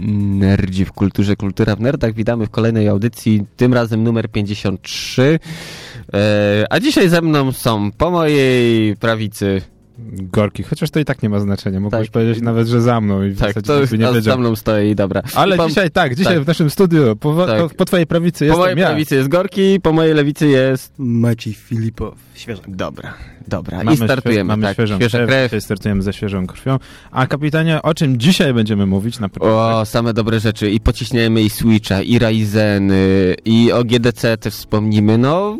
Nerdzi w kulturze, kultura w nerdach. Witamy w kolejnej audycji, tym razem numer 53. E, a dzisiaj ze mną są po mojej prawicy Gorki, chociaż to i tak nie ma znaczenia. Mógłbyś tak. powiedzieć nawet, że za mną i w tak, to już nie za mną stoi, dobra. Ale pan... dzisiaj tak, dzisiaj tak. w naszym studiu, po, tak. po, po twojej prawicy jest Po mojej ja. prawicy jest Gorki, po mojej lewicy jest... Maciej Filipow, świeżak. Dobra, dobra. Mamy I startujemy. Świe, mamy tak, świeżą krew. krew. Dzisiaj startujemy ze świeżą krwią. A kapitanie, o czym dzisiaj będziemy mówić na początek? O, same dobre rzeczy. I pociśniemy i Switcha, i Ryzen, i o GDC też wspomnimy. No,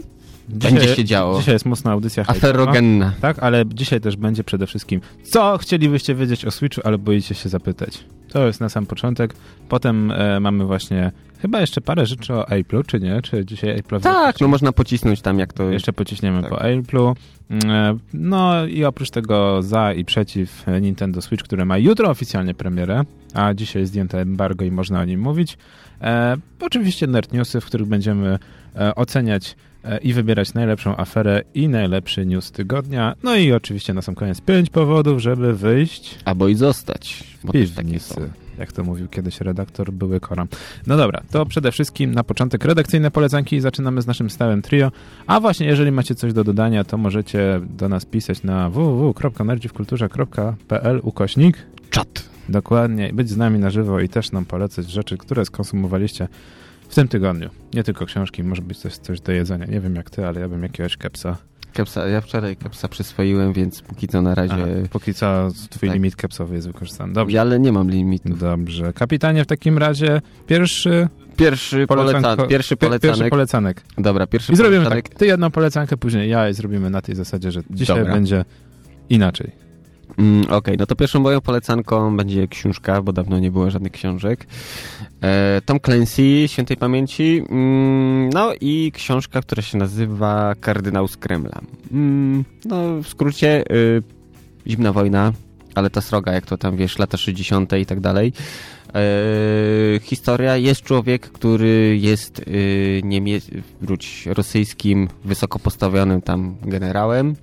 Dzisiaj, będzie się działo. Dzisiaj jest mocna audycja. Aferogenna. Tak, ale dzisiaj też będzie przede wszystkim, co chcielibyście wiedzieć o Switchu, ale boicie się zapytać. To jest na sam początek. Potem e, mamy właśnie chyba jeszcze parę rzeczy o Apple'u, czy nie? Czy dzisiaj Apple Tak, no można pocisnąć tam jak to... Jeszcze pociśniemy tak. po Apple'u. E, no i oprócz tego za i przeciw Nintendo Switch, które ma jutro oficjalnie premierę, a dzisiaj zdjęte embargo i można o nim mówić. E, oczywiście nerd newsy, w których będziemy e, oceniać E, i wybierać najlepszą aferę i najlepszy news tygodnia. No i oczywiście na sam koniec pięć powodów, żeby wyjść. Albo i zostać. Piwnicy. Jak to mówił kiedyś redaktor były Koram. No dobra, to przede wszystkim na początek redakcyjne polecanki i zaczynamy z naszym stałym trio. A właśnie, jeżeli macie coś do dodania, to możecie do nas pisać na www.nerdziwkulturze.pl ukośnik czat. Dokładnie, być z nami na żywo i też nam polecać rzeczy, które skonsumowaliście w tym tygodniu. Nie tylko książki, może być coś, coś do jedzenia. Nie wiem jak ty, ale ja bym jakiegoś kepsa. Kepsa, ja wczoraj kepsa przyswoiłem, więc póki co na razie... Aha, póki co twój tak. limit kepsowy jest wykorzystany. Dobrze. Ja, ale nie mam limitu. Dobrze. Kapitanie, w takim razie pierwszy... Pierwszy, polecan pierwszy polecanek. Pierwszy polecanek. Dobra, pierwszy I zrobimy tak, ty jedną polecankę, później ja i zrobimy na tej zasadzie, że dzisiaj Dobra. będzie inaczej. Mm, Okej, okay, no to pierwszą moją polecanką będzie książka, bo dawno nie było żadnych książek. E, Tom Clancy, świętej pamięci. Mm, no i książka, która się nazywa Kardynał z Kremla. Mm, no w skrócie y, Zimna wojna, ale ta sroga, jak to tam wiesz, lata 60. i tak dalej. E, historia jest człowiek, który jest y, niemie rosyjskim, wysoko postawionym tam generałem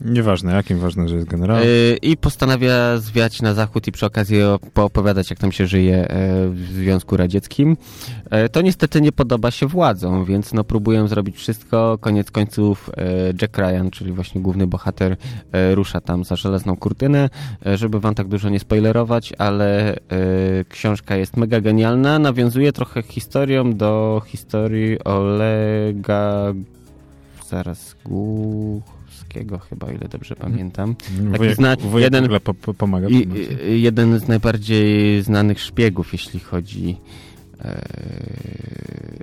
Nieważne, jakim ważne, że jest generał. Yy, I postanawia zwiać na zachód i przy okazji poopowiadać, jak tam się żyje e, w Związku Radzieckim. E, to niestety nie podoba się władzom, więc no próbują zrobić wszystko. Koniec końców e, Jack Ryan, czyli właśnie główny bohater, rusza tam za żelazną kurtynę, żeby wam tak dużo nie spoilerować, ale książka jest mega genialna. Nawiązuje trochę historią do historii Olega... Zaraz... Guch Polskiego chyba, ile dobrze mhm. pamiętam. Taki wujek, zna, wujek jeden, po, po, pomaga. I, jeden z najbardziej znanych szpiegów, jeśli chodzi e,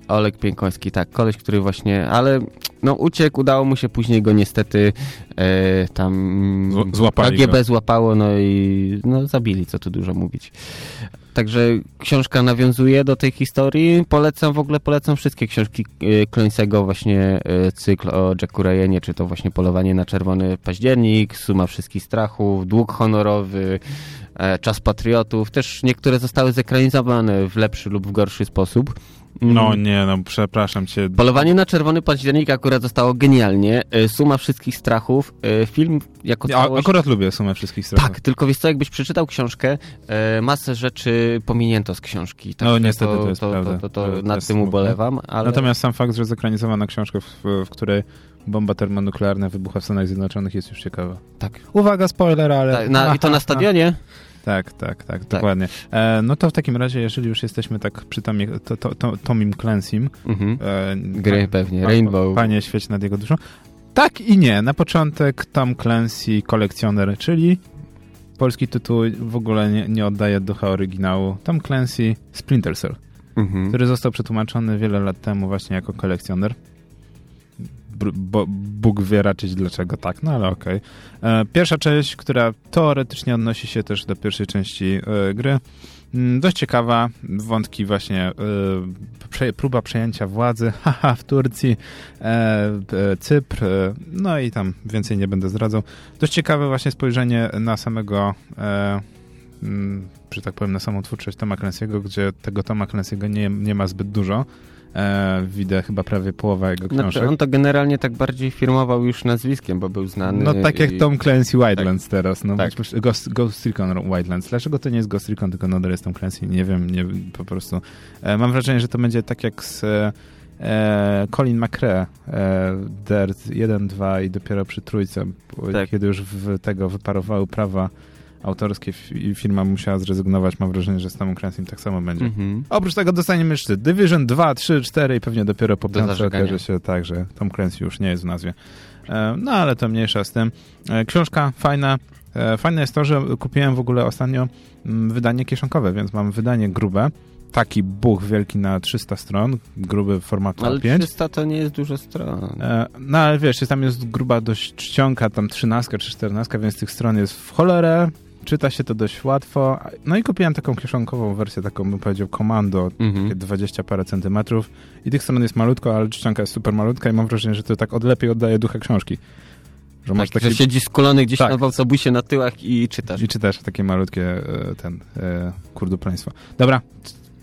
Oleg Piękoński, tak, koleś, który właśnie, ale no uciekł, udało mu się później go niestety e, tam Złapali KGB go. złapało, no i no zabili, co tu dużo mówić. Także książka nawiązuje do tej historii. Polecam, w ogóle polecam wszystkie książki Klońsego, e, właśnie cykl o Jacku Ryanie, czy to właśnie Polowanie na Czerwony Październik, Suma Wszystkich Strachów, Dług Honorowy, Czas Patriotów. Też niektóre zostały zekranizowane w lepszy lub w gorszy sposób. No mm. nie, no przepraszam cię. Polowanie na czerwony październik akurat zostało genialnie. E, Suma wszystkich strachów. E, film jako całość... Akurat lubię Sumę wszystkich strachów. Tak, tylko wiesz co, jakbyś przeczytał książkę, e, masę rzeczy pominięto z książki. Tak no niestety to, to jest to, prawda. To, to, to nad tym ubolewam, ale... Natomiast sam fakt, że zekranizowano książkę, w, w której bomba termonuklearna wybucha w Stanach Zjednoczonych jest już ciekawa. Tak. Uwaga, spoiler, ale... Tak, na, I to na stadionie? Tak, tak, tak, tak, dokładnie. E, no to w takim razie, jeżeli już jesteśmy tak przy Tomie, to, to, to, Tomim Clancy'm. Mhm. E, Gry pewnie, pa, Rainbow. Panie świeć nad jego duszą. Tak i nie. Na początek Tom Clancy kolekcjoner, czyli polski tytuł w ogóle nie, nie oddaje ducha oryginału. Tom Clancy Splinter Cell, mhm. który został przetłumaczony wiele lat temu właśnie jako kolekcjoner bo Bóg wie raczej dlaczego tak, no ale okej. Okay. E, pierwsza część, która teoretycznie odnosi się też do pierwszej części e, gry, mm, dość ciekawa, wątki właśnie e, próba przejęcia władzy, haha, w Turcji, Cypr, no i tam więcej nie będę zdradzał. Dość ciekawe właśnie spojrzenie na samego mm, że tak powiem, na samą twórczość Toma Clancy'ego, gdzie tego Toma Clancy'ego nie, nie ma zbyt dużo. E, widzę chyba prawie połowa jego książek. Znaczy, on to generalnie tak bardziej firmował już nazwiskiem, bo był znany. No tak jak i- Tom Clancy Wildlands Tak. teraz. No, Tak. Ghost, Ghost Recon Wildlands. Dlaczego to nie jest Ghost Recon, tylko nadal jest Tom Clancy? Nie wiem, nie po prostu. E, mam wrażenie, że to będzie tak jak z e, e, Colin McRae, e, Dirt 1, 2 i dopiero przy trójce, Tak. kiedy już w tego wyparowały prawa autorskie firma musiała zrezygnować, mam wrażenie, że z Tomem Clancy'm tak samo będzie. Mhm. Oprócz tego dostaniemy jeszcze Division 2, 3, 4 i pewnie dopiero po piątce okaże się tak, że Tom Clancy już nie jest w nazwie. E, No ale to mniejsza z tym. E, Książka fajna. E, Fajne jest to, że kupiłem w ogóle ostatnio mm, wydanie kieszonkowe, więc mam wydanie grube. Taki buch wielki na 300 stron, gruby formatu Ale A5. 300 to nie jest dużo stron. E, No ale wiesz, tam jest gruba dość czcionka, tam 13 czy 14, więc tych stron jest w cholerę. Czyta się to dość łatwo. No i kupiłem taką kieszonkową wersję, taką bym powiedział komando, Mhm. takie 20 parę centymetrów i tych stron jest malutko, ale czcionka jest super malutka i mam wrażenie, że to tak od lepiej oddaje ducha książki. Że masz Tak, takie... że siedzisz skulony gdzieś Tak. w autobusie na tyłach i czytasz. I czytasz takie malutkie e, ten e, kurduplaństwo. Dobra,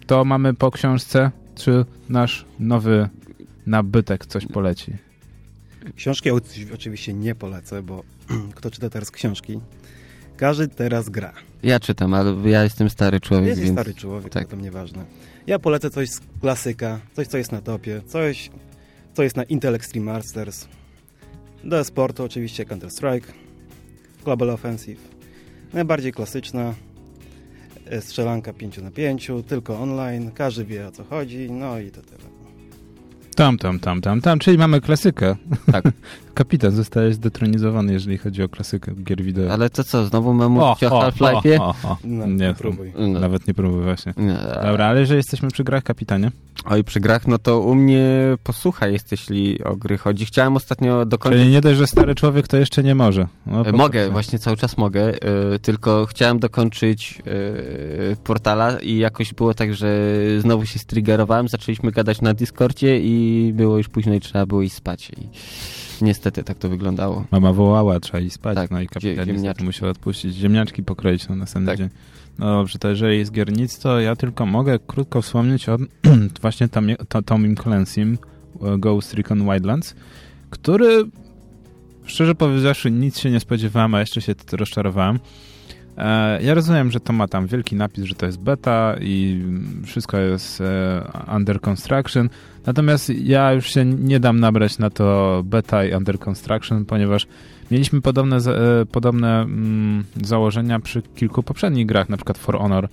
to mamy po książce. Czy nasz nowy nabytek coś poleci? Książki oczywiście nie polecę, bo kto czyta teraz książki? Każdy teraz gra. Ja czytam, ale ja jestem stary człowiek, Jesteś więc... stary człowiek, tak. to nieważne. Ja polecę coś z klasyka, coś co jest na topie, coś co jest na Intel Extreme Masters. Do sportu oczywiście Counter-Strike, Global Offensive. Najbardziej klasyczna e, strzelanka 5 na 5, tylko online, każdy wie o co chodzi, no i to tyle. Tam, tam, tam, tam, tam, czyli mamy klasykę. Tak. Kapitan zostaje zdetronizowany, jeżeli chodzi o klasykę gier wideo. Ale to co, znowu mamy mówić o, Half-Life'ie? o, o. No, Nie, nie próbuj. No. Nawet nie próbuj właśnie. Nie. Dobra, ale że jesteśmy przy grach, kapitanie. Oj, przy grach, no to u mnie posłuchaj jest, jeśli o gry chodzi. Chciałem ostatnio dokończyć... Czyli nie dość, że stary człowiek to jeszcze nie może. No, E, Mogę, właśnie cały czas mogę, e, tylko chciałem dokończyć e, portala i jakoś było tak, że znowu się striggerowałem, zaczęliśmy gadać na Discordzie i było już późno i trzeba było iść spać. I niestety tak to wyglądało. Mama wołała, trzeba iść spać, Tak, no i kapitan niestety musiał odpuścić. Ziemniaczki pokroić na następny Tak. dzień. No dobrze, to jeżeli jest gier nic, to ja tylko mogę krótko wspomnieć o właśnie Tomie- to- Tomim Clancy'm e, Ghost Recon Wildlands, który szczerze powiedziawszy nic się nie spodziewałem, a jeszcze się rozczarowałem. E, Ja rozumiem, że to ma tam wielki napis, że to jest beta i wszystko jest e, under construction, natomiast ja już się nie dam nabrać na to beta i under construction, ponieważ mieliśmy podobne, e, podobne mm, założenia przy kilku poprzednich grach, na przykład For Honor,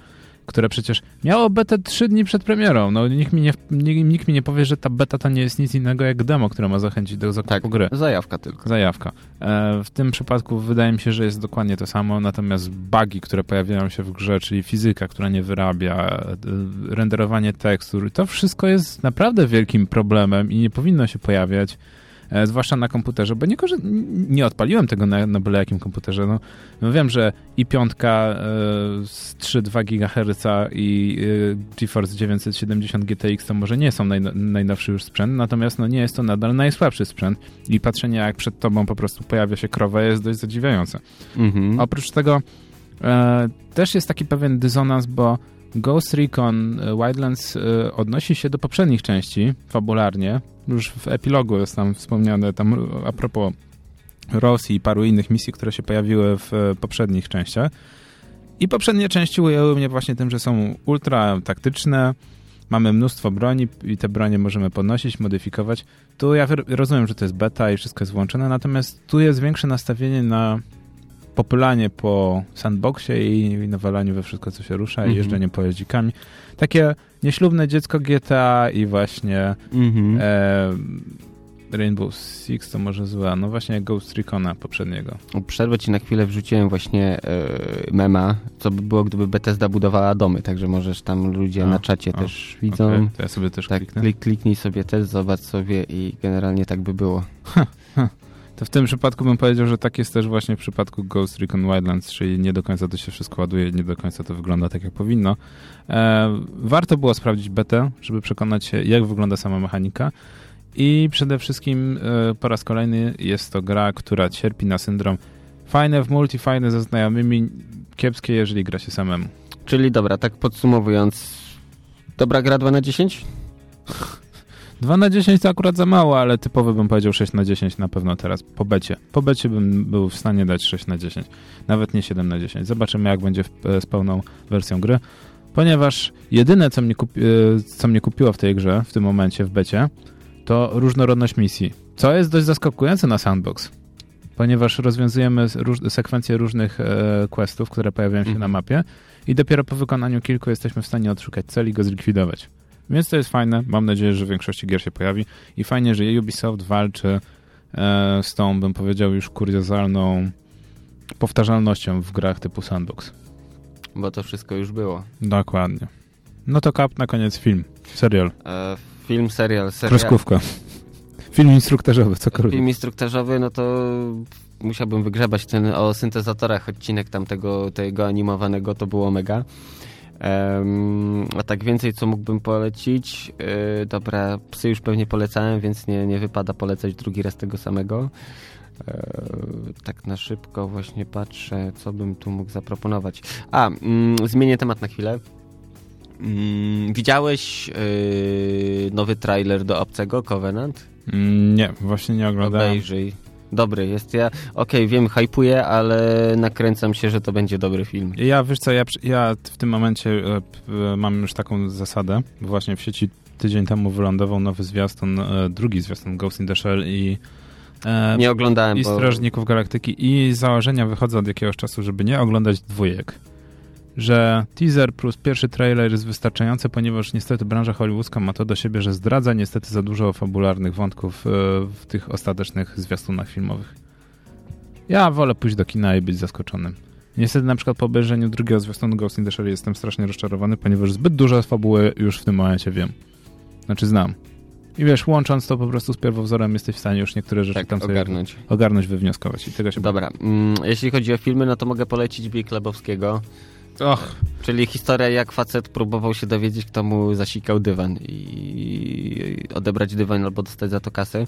które przecież miało betę trzy dni przed premierą. No nikt mi nie, nikt, nikt mi nie powie, że ta beta to nie jest nic innego jak demo, które ma zachęcić do zakupu Tak, gry. zajawka tylko. Zajawka. E, w tym przypadku wydaje mi się, że jest dokładnie to samo, natomiast bugi, które pojawiają się w grze, czyli fizyka, która nie wyrabia, e, renderowanie tekstur, to wszystko jest naprawdę wielkim problemem i nie powinno się pojawiać, e, zwłaszcza na komputerze, bo nie, nie odpaliłem tego na, na byle jakim komputerze. No, no wiem, że i piątka e, z 3,2 GHz i e, GeForce 970 GTX to może nie są najno, najnowszy już sprzęt, natomiast no, nie jest to nadal najsłabszy sprzęt i patrzenie jak przed tobą po prostu pojawia się krowa jest dość zadziwiające. Mhm. Oprócz tego e, też jest taki pewien dysonans, bo Ghost Recon e, Wildlands e, odnosi się do poprzednich części fabularnie. Już w epilogu jest tam wspomniane tam a propos Rosji i paru innych misji, które się pojawiły w e, poprzednich częściach. I poprzednie części ujęły mnie właśnie tym, że są ultra taktyczne, mamy mnóstwo broni i te bronie możemy podnosić, modyfikować. Tu ja rozumiem, że to jest beta i wszystko jest włączone, natomiast tu jest większe nastawienie na popylanie po sandboxie i, nawalaniu we wszystko, co się rusza Mhm. i jeżdżenie pojeździkami. Takie nieślubne dziecko GTA i właśnie Mhm. e, Rainbow Six to może zła, no właśnie Ghost Recona poprzedniego. Przerwę ci na chwilę, wrzuciłem właśnie e, mema, co by było, gdyby Bethesda budowała domy, także możesz tam ludzie A, na czacie a, też widzą. Okej, to ja sobie też Tak, kliknę. klik, kliknij sobie też, zobacz sobie i generalnie tak by było. To w tym przypadku bym powiedział, że tak jest też właśnie w przypadku Ghost Recon Wildlands, czyli nie do końca to się wszystko ładuje, nie do końca to wygląda tak, jak powinno. E, warto było sprawdzić betę, żeby przekonać się, jak wygląda sama mechanika. I przede wszystkim e, po raz kolejny jest to gra, która cierpi na syndrom Fajne w multi, fajne ze znajomymi, kiepskie, jeżeli gra się samemu. Czyli dobra, tak podsumowując, dobra gra 2 na 10? 2 na 10 to akurat za mało, ale typowy bym powiedział 6 na 10 na pewno teraz po becie. Po becie bym był w stanie dać 6 na 10, nawet nie 7 na 10. Zobaczymy jak będzie w, z pełną wersją gry. Ponieważ jedyne co mnie, kupi, e, co mnie kupiło w tej grze w tym momencie w becie to różnorodność misji. Co jest dość zaskakujące na Sandbox. Ponieważ rozwiązujemy róż, sekwencje różnych e, questów, które pojawiają się Mhm. na mapie i dopiero po wykonaniu kilku jesteśmy w stanie odszukać cel i go zlikwidować. Więc to jest fajne. Mam nadzieję, że w większości gier się pojawi. I fajnie, że Ubisoft walczy e, z tą, bym powiedział, już kuriozalną powtarzalnością w grach typu sandbox. Bo to wszystko już było. Dokładnie. No to kap na koniec film. Serial. E, film, serial, serial. Kreskówka. Film instruktażowy, cokolwiek. Film instruktażowy, no to musiałbym wygrzebać ten o syntezatorach odcinek tamtego tego animowanego, to było mega. Em, a tak więcej, co mógłbym polecić? Yy, dobra, psy już pewnie polecałem, więc nie, nie wypada polecać drugi raz tego samego. Yy, tak na szybko właśnie patrzę, co bym tu mógł zaproponować. A, mm, zmienię temat na chwilę. Mm, widziałeś yy, nowy trailer do Obcego, Covenant? Mm, Nie, właśnie nie oglądałem. Obejrzyj. Dobry jest. Ja, okej, wiem, hypuję, ale nakręcam się, że to będzie dobry film. Ja, wiesz co, ja, ja w tym momencie e, e, mam już taką zasadę, bo właśnie w sieci tydzień temu wylądował nowy zwiastun, e, drugi zwiastun Ghost in the Shell i e, Nie oglądałem, i bo... Strażników Galaktyki i założenia wychodzę od jakiegoś czasu, żeby nie oglądać dwójek. Że teaser plus pierwszy trailer jest wystarczający, ponieważ niestety branża hollywoodzka ma to do siebie, że zdradza niestety za dużo fabularnych wątków e, w tych ostatecznych zwiastunach filmowych. Ja wolę pójść do kina i być zaskoczonym. Niestety na przykład po obejrzeniu drugiego zwiastunu Ghost in the Shell jestem strasznie rozczarowany, ponieważ zbyt dużo fabuły już w tym momencie wiem. Znaczy znam. I wiesz, łącząc to po prostu z pierwowzorem jesteś w stanie już niektóre rzeczy Tak, tam sobie ogarnąć. ogarnąć, wywnioskować i tego się Dobra, mm, jeśli chodzi o filmy, no to mogę polecić Big Lebowskiego, Och, czyli historia jak facet próbował się dowiedzieć, kto mu zasikał dywan i odebrać dywan albo dostać za to kasę.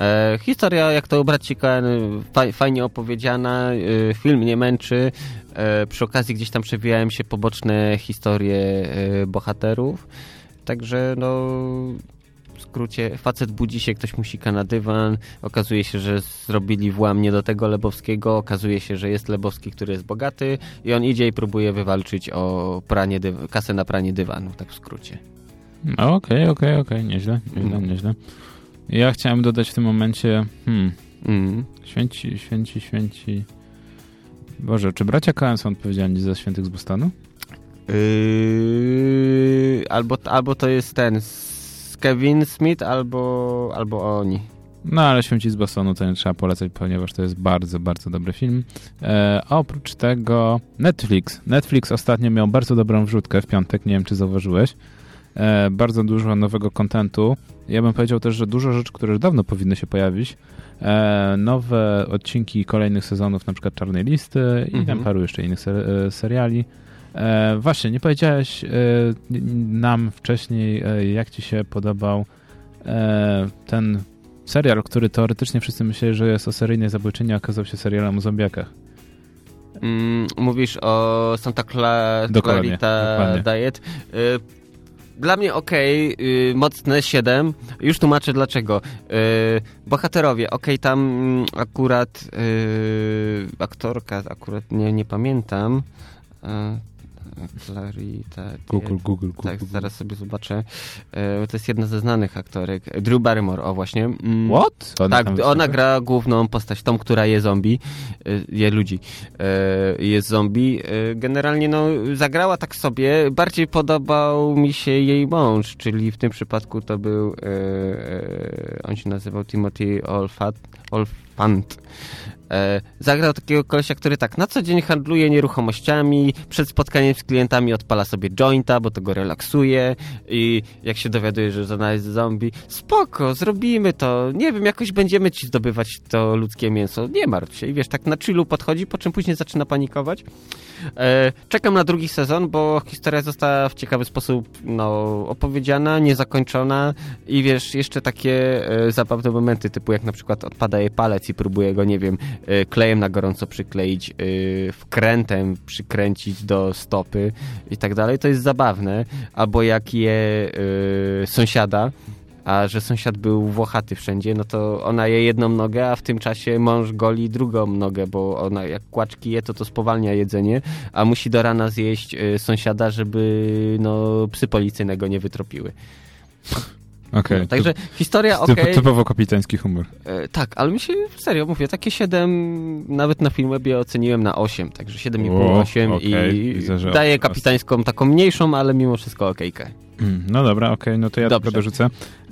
E, historia, jak to ubrać ci Coen, fa- fajnie opowiedziana, e, film nie męczy, e, przy okazji gdzieś tam przewijałem się poboczne historie e, bohaterów, także no skrócie, facet budzi się, ktoś mu sika na dywan, okazuje się, że zrobili włam nie do tego Lebowskiego, okazuje się, że jest Lebowski, który jest bogaty i on idzie i próbuje wywalczyć o pranie dyw- kasę na pranie dywanu, tak w skrócie. no okej, okej, okej, nieźle, nieźle, No. nieźle. Ja chciałem dodać w tym momencie, hmm, Mm. święci, święci, święci... Boże, czy bracia Coen są odpowiedzialni za świętych z Bostonu? Yy, albo, albo to jest ten z Kevin Smith, albo, albo oni. No ale Święci z Bostonu to nie trzeba polecać, ponieważ to jest bardzo, bardzo dobry film. E, oprócz tego Netflix. Netflix ostatnio miał bardzo dobrą wrzutkę w piątek, nie wiem czy zauważyłeś. E, bardzo dużo nowego kontentu. Ja bym powiedział też, że dużo rzeczy, które już dawno powinny się pojawić. E, nowe odcinki kolejnych sezonów, na przykład Czarnej Listy i Mhm. tam paru jeszcze innych ser, e, seriali. E, właśnie, nie powiedziałeś e, nam wcześniej, e, jak ci się podobał e, ten serial, który teoretycznie wszyscy myśleli, że jest o seryjnej zabójczyni, a okazał się serialem o zombiakach. Mm, mówisz o Santa Cla- Dokładnie, Clarita dokładnie. Diet. Y, Dla mnie okej, y, mocne 7. Już tłumaczę dlaczego. Y, bohaterowie, okej, tam akurat y, aktorka, akurat nie, nie pamiętam. Clarita. Google, Google, Google. Tak, zaraz sobie zobaczę. E, To jest jedna ze znanych aktorek. Drew Barrymore, o właśnie. Mm, What? Ona tak, ona gra główną postać, tą, która je zombie, y, je ludzi, y, jest zombie. Generalnie no, zagrała tak sobie, bardziej podobał mi się jej mąż, czyli w tym przypadku to był, on się nazywał Timothy Olfat, Olfant. E, Zagrał takiego kolesia, który tak na co dzień handluje nieruchomościami, przed spotkaniem z klientami odpala sobie jointa, bo to go relaksuje i jak się dowiaduje, że jest zombie, spoko, zrobimy to, nie wiem, jakoś będziemy ci zdobywać to ludzkie mięso, nie martw się. I wiesz, tak na chillu podchodzi, po czym później zaczyna panikować. E, czekam na drugi sezon, bo historia została w ciekawy sposób no, opowiedziana, niezakończona i wiesz, jeszcze takie e, zabawne momenty, typu jak na przykład odpada jej palec sytuacji próbuje go, nie wiem, klejem na gorąco przykleić, y, wkrętem przykręcić do stopy i tak dalej, to jest zabawne. Albo jak je y, sąsiada, a że sąsiad był włochaty wszędzie, no to ona je jedną nogę, a w tym czasie mąż goli drugą nogę, bo ona jak kłaczki je, to to spowalnia jedzenie, a musi do rana zjeść y, sąsiada, żeby no, psy policyjnego nie wytropiły. Okej. No, także historia Typ, okej. typowo kapitański humor. E, tak, ale mi się serio mówię, takie 7 nawet na Filmwebie oceniłem na 8, także 7,5, O, 8 okej. i Widzę, daję kapitańską taką mniejszą, ale mimo wszystko okejkę. Mm, No dobra, okej, no to ja Dobrze. tylko dorzucę.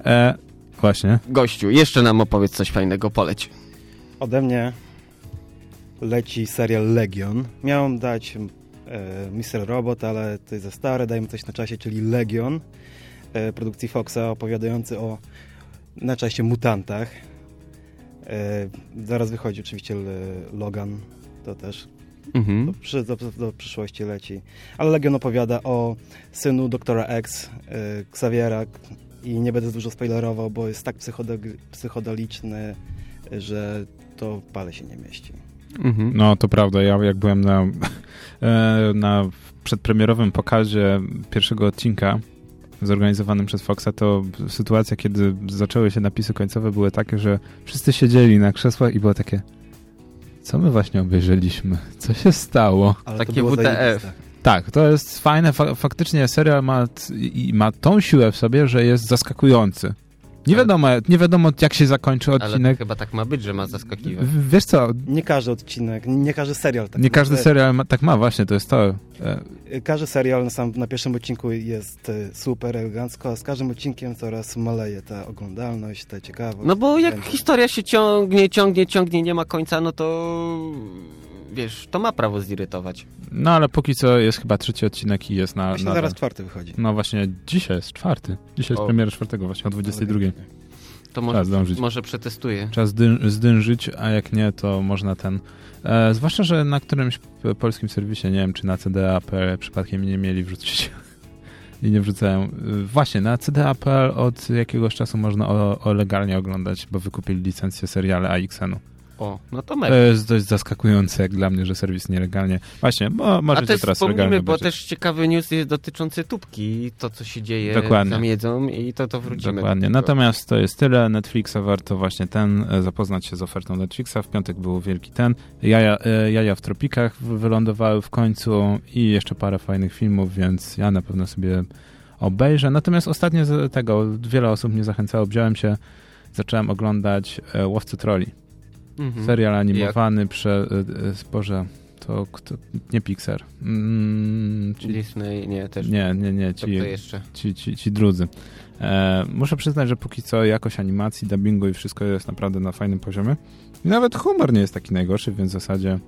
E, właśnie. Gościu, jeszcze nam opowiedz coś fajnego, poleć. Ode mnie leci serial Legion. Miałem dać e, Mr. Robot, ale to jest za stare, dajmy coś na czasie, czyli Legion produkcji Foxa opowiadający o na czasie mutantach. E, zaraz wychodzi oczywiście Logan, to też Mhm. do, przy, do, do przyszłości leci. Ale Legion opowiada o synu doktora X, e, Xaviera i nie będę dużo spoilerował, bo jest tak psychodeliczny, e, że to pale się nie mieści. Mhm. No to prawda, ja jak byłem na, e, na przedpremierowym pokazie pierwszego odcinka zorganizowanym przez Foxa, to sytuacja, kiedy zaczęły się napisy końcowe były takie, że wszyscy siedzieli na krzesłach i było takie co my właśnie obejrzeliśmy? Co się stało? Ale Takie WTF. zajebiste. Tak, to jest fajne. Fa faktycznie serial ma, i ma tą siłę w sobie, że jest zaskakujący. Nie Ale- wiadomo, nie wiadomo jak się zakończy Ale odcinek. chyba tak ma być, że ma zaskakiwać. W- Wiesz co, Nie każdy odcinek, nie każdy serial tak nie każdy e, serial ma, tak ma, właśnie, to jest to. E, Każdy serial na, sam, na pierwszym odcinku jest e, super elegancko, a z każdym odcinkiem coraz maleje ta oglądalność, ta ciekawość. No bo jak Będzie. historia się ciągnie, ciągnie, ciągnie, nie ma końca, no to wiesz, to ma prawo zirytować. No ale póki co jest chyba trzeci odcinek i jest na. Właśnie na zaraz czwarty wychodzi. No właśnie, dzisiaj jest czwarty. Dzisiaj jest O. premiera czwartego, właśnie o 22. To może, może przetestuję. Trzeba zdyn- zdążyć, a jak nie, to można ten. E, zwłaszcza, że na którymś p- polskim serwisie, nie wiem, czy na CDA.pl przypadkiem nie mieli wrzucić. I nie wrzucają. E, Właśnie, na CDA.pl od jakiegoś czasu można o, o legalnie oglądać, bo wykupili licencję seriale AXN-u. O, no to To mega. jest dość zaskakujące jak dla mnie, że serwis nielegalnie. Właśnie, bo A możecie też teraz legalnie bo obejrzeć. też ciekawy news jest dotyczący tubki, to co się dzieje Dokładnie. tam jedzą i to, to wrócimy. Dokładnie. do. Natomiast to jest tyle. Netflixa warto właśnie ten, e, zapoznać się z ofertą Netflixa. W piątek był wielki ten. Jaja, e, jaja w tropikach wylądowały w końcu i jeszcze parę fajnych filmów, więc ja na pewno sobie obejrzę. Natomiast ostatnio z tego wiele osób mnie zachęcało. Wziąłem się, zacząłem oglądać e, Łowcy Troli. Mhm. Serial animowany przez... E, e, Boże, to kto, nie Pixar. Mm, ci, Disney, nie, też. nie, nie, nie. To Ci, jeszcze? ci, ci, ci drudzy. E, muszę przyznać, że póki co jakość animacji, dubbingu i wszystko jest naprawdę na fajnym poziomie. I nawet humor nie jest taki najgorszy, więc w zasadzie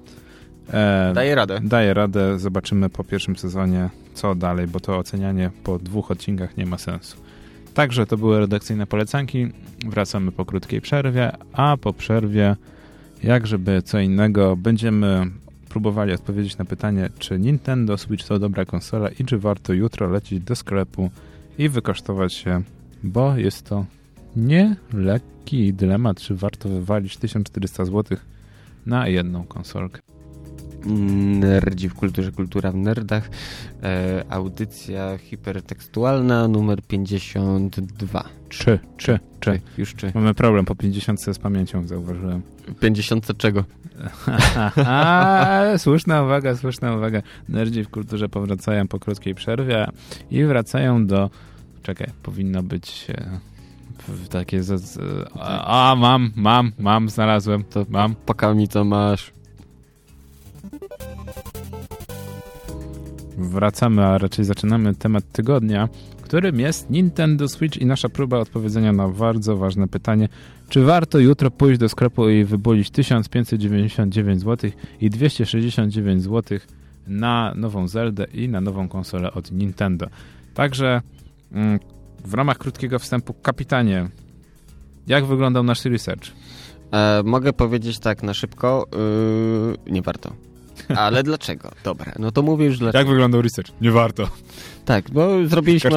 e, Daję radę. daję radę. Zobaczymy po pierwszym sezonie, co dalej, bo to ocenianie po dwóch odcinkach nie ma sensu. Także to były redakcyjne polecanki. Wracamy po krótkiej przerwie, a po przerwie, jak żeby co innego, będziemy próbowali odpowiedzieć na pytanie, czy Nintendo Switch to dobra konsola i czy warto jutro lecieć do sklepu i wykosztować się, bo jest to nie lekki dylemat, czy warto wywalić 1400 zł na jedną konsolkę. Nerdzi w kulturze, kultura w nerdach. E, audycja hipertekstualna numer 52. Czy, czy, czy. Już czy. Mamy problem po 50 z pamięcią, zauważyłem. 50 czego? Słuszna uwaga, słuszna uwaga. Nerdzi w kulturze powracają po krótkiej przerwie i wracają do... Czekaj, powinno być e, w- takie... Z, z, a, a, mam, mam, mam, znalazłem, to mam. Pokaż mi co masz. Wracamy, a raczej zaczynamy temat tygodnia, którym jest Nintendo Switch i nasza próba odpowiedzenia na bardzo ważne pytanie, czy warto jutro pójść do sklepu i wybulić 1599 zł i 269 zł na nową Zeldę i na nową konsolę od Nintendo. Także mm, w ramach krótkiego wstępu, kapitanie, jak wyglądał nasz research? E, mogę powiedzieć tak na szybko. Yy, nie warto. Ale dlaczego? Dobra, no to mówię już dlaczego. Jak wyglądał research? Nie warto. Tak, bo zrobiliśmy,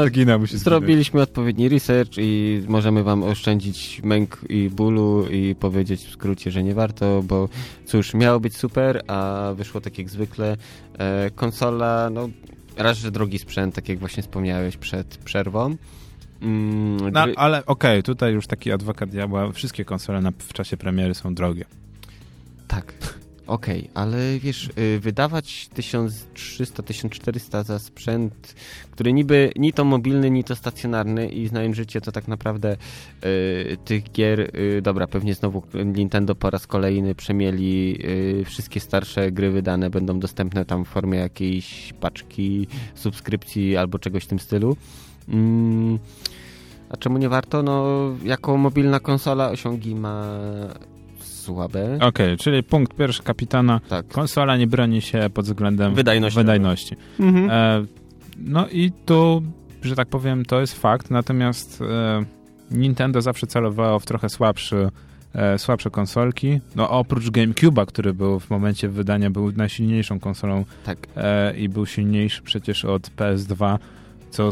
zrobiliśmy odpowiedni research i możemy wam oszczędzić męk i bólu i powiedzieć w skrócie, że nie warto, bo cóż, miało być super, a wyszło tak jak zwykle. E, konsola, no raz, że drogi sprzęt, tak jak właśnie wspomniałeś przed przerwą. Mm, no, ale okej, okay, tutaj już taki adwokat diabła, wszystkie konsole na, w czasie premiery są drogie. Tak. Okej, okay, ale wiesz, y, wydawać 1300-1400 za sprzęt, który niby ni to mobilny, ni to stacjonarny i znając życie, to tak naprawdę y, tych gier, y, dobra, pewnie znowu Nintendo po raz kolejny przemieli y, wszystkie starsze gry wydane będą dostępne tam w formie jakiejś paczki, subskrypcji albo czegoś w tym stylu. Mm, a czemu nie warto? No, jako mobilna konsola osiągi ma słabe. Okej, okay, czyli punkt pierwszy kapitana. Tak. Konsola nie broni się pod względem wydajności. wydajności. Mhm. E, no i tu, że tak powiem, to jest fakt, natomiast e, Nintendo zawsze celowało w trochę słabszy e, słabsze konsolki. No oprócz GameCube'a, który był w momencie wydania był najsilniejszą konsolą tak. e, i był silniejszy przecież od PS2, co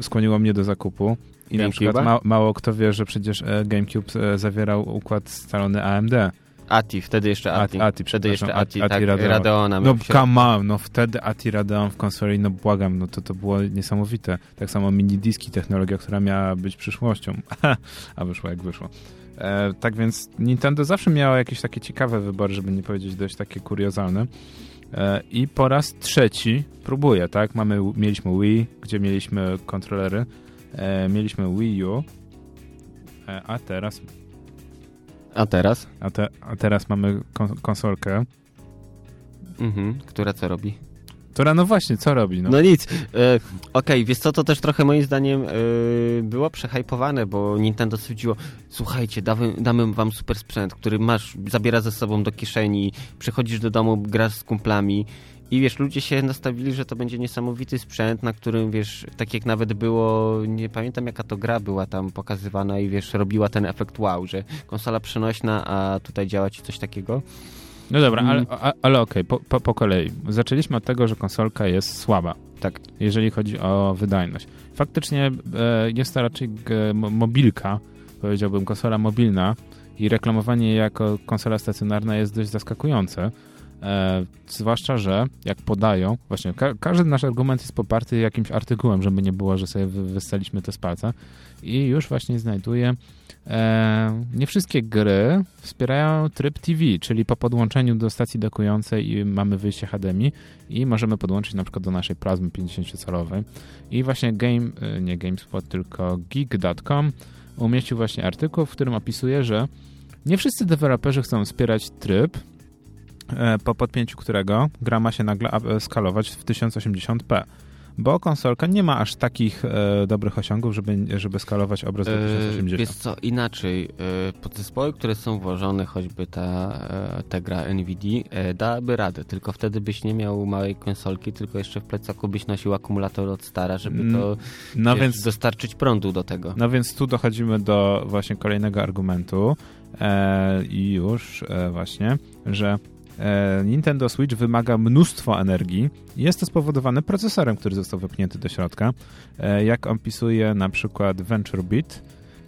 skłoniło mnie do zakupu. I na przykład ma, mało kto wie, że przecież e, GameCube e, zawierał układ scalony AMD. ATI, wtedy jeszcze ATI. ATI, wtedy jeszcze ATI, ATI tak, Radeon. Radeona. No come on, no wtedy ATI Radeon w konsoli, no błagam, no to to było niesamowite. Tak samo mini diski, technologia, która miała być przyszłością, a wyszło jak wyszło. E, tak więc Nintendo zawsze miało jakieś takie ciekawe wybory, żeby nie powiedzieć dość takie kuriozalne. E, I po raz trzeci próbuje, tak? Mamy, mieliśmy Wii, gdzie mieliśmy kontrolery, e, mieliśmy Wii U, e, a teraz... A teraz? A, te, a teraz mamy kon konsolkę. Mhm, która co robi? Która, no właśnie, co robi? No, no nic. E, Okej, okay, wiesz co, to też trochę moim zdaniem e, było przehajpowane, bo Nintendo stwierdziło, słuchajcie, damy, damy wam super sprzęt, który masz, zabiera ze sobą do kieszeni, przychodzisz do domu, grasz z kumplami i wiesz, ludzie się nastawili, że to będzie niesamowity sprzęt, na którym wiesz, tak jak nawet było, nie pamiętam jaka to gra była tam pokazywana i wiesz, robiła ten efekt wow, że konsola przenośna, a tutaj działa ci coś takiego. No dobra, ale, mm. ale okej, okay, po, po, po, kolei. Zaczęliśmy od tego, że konsolka jest słaba, tak, jeżeli chodzi o wydajność. Faktycznie e, jest to raczej mobilka, powiedziałbym, konsola mobilna i reklamowanie jako konsola stacjonarna jest dość zaskakujące. E, zwłaszcza, że jak podają, właśnie ka każdy nasz argument jest poparty jakimś artykułem, żeby nie było, że sobie wystaliśmy to z palca. I już właśnie znajduję, e, nie wszystkie gry wspierają tryb TV, czyli po podłączeniu do stacji dokującej mamy wyjście HDMI i możemy podłączyć na przykład do naszej plazmy 50-calowej. I właśnie game, e, nie GameSpot, tylko geek.com umieścił właśnie artykuł, w którym opisuje, że nie wszyscy deweloperzy chcą wspierać tryb, po podpięciu którego gra ma się nagle skalować w 1080p. Bo konsolka nie ma aż takich e, dobrych osiągów, żeby, żeby skalować obraz do 1080. E, wiesz co, inaczej. E, podzespoły, które są włożone, choćby ta, e, ta gra NVIDIA, e, dałaby radę, tylko wtedy byś nie miał małej konsolki, tylko jeszcze w plecaku byś nosił akumulator od stara, żeby to no wiesz, więc, dostarczyć prądu do tego. No więc tu dochodzimy do właśnie kolejnego argumentu i już właśnie, że E, Nintendo Switch wymaga mnóstwo energii. Jest to spowodowane procesorem, który został wepchnięty do środka. E, jak opisuje na przykład VentureBeat,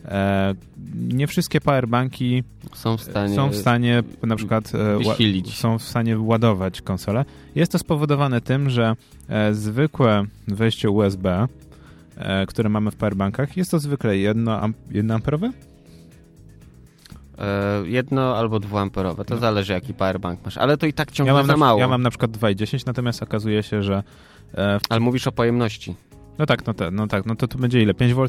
e, nie wszystkie powerbanki są w stanie, są w stanie na przykład są w stanie ładować konsolę. Jest to spowodowane tym, że zwykłe wejście USB, które mamy w powerbankach, jest to zwykle jedno, jedno amperowe? E, jedno albo dwuamperowe, to no. zależy jaki powerbank masz, ale to i tak ciągle ja za na, mało. Ja mam na przykład 2,10, natomiast okazuje się, że... E, w... Ale mówisz o pojemności. No tak, no, te, no tak, no to tu będzie ile? 5 V?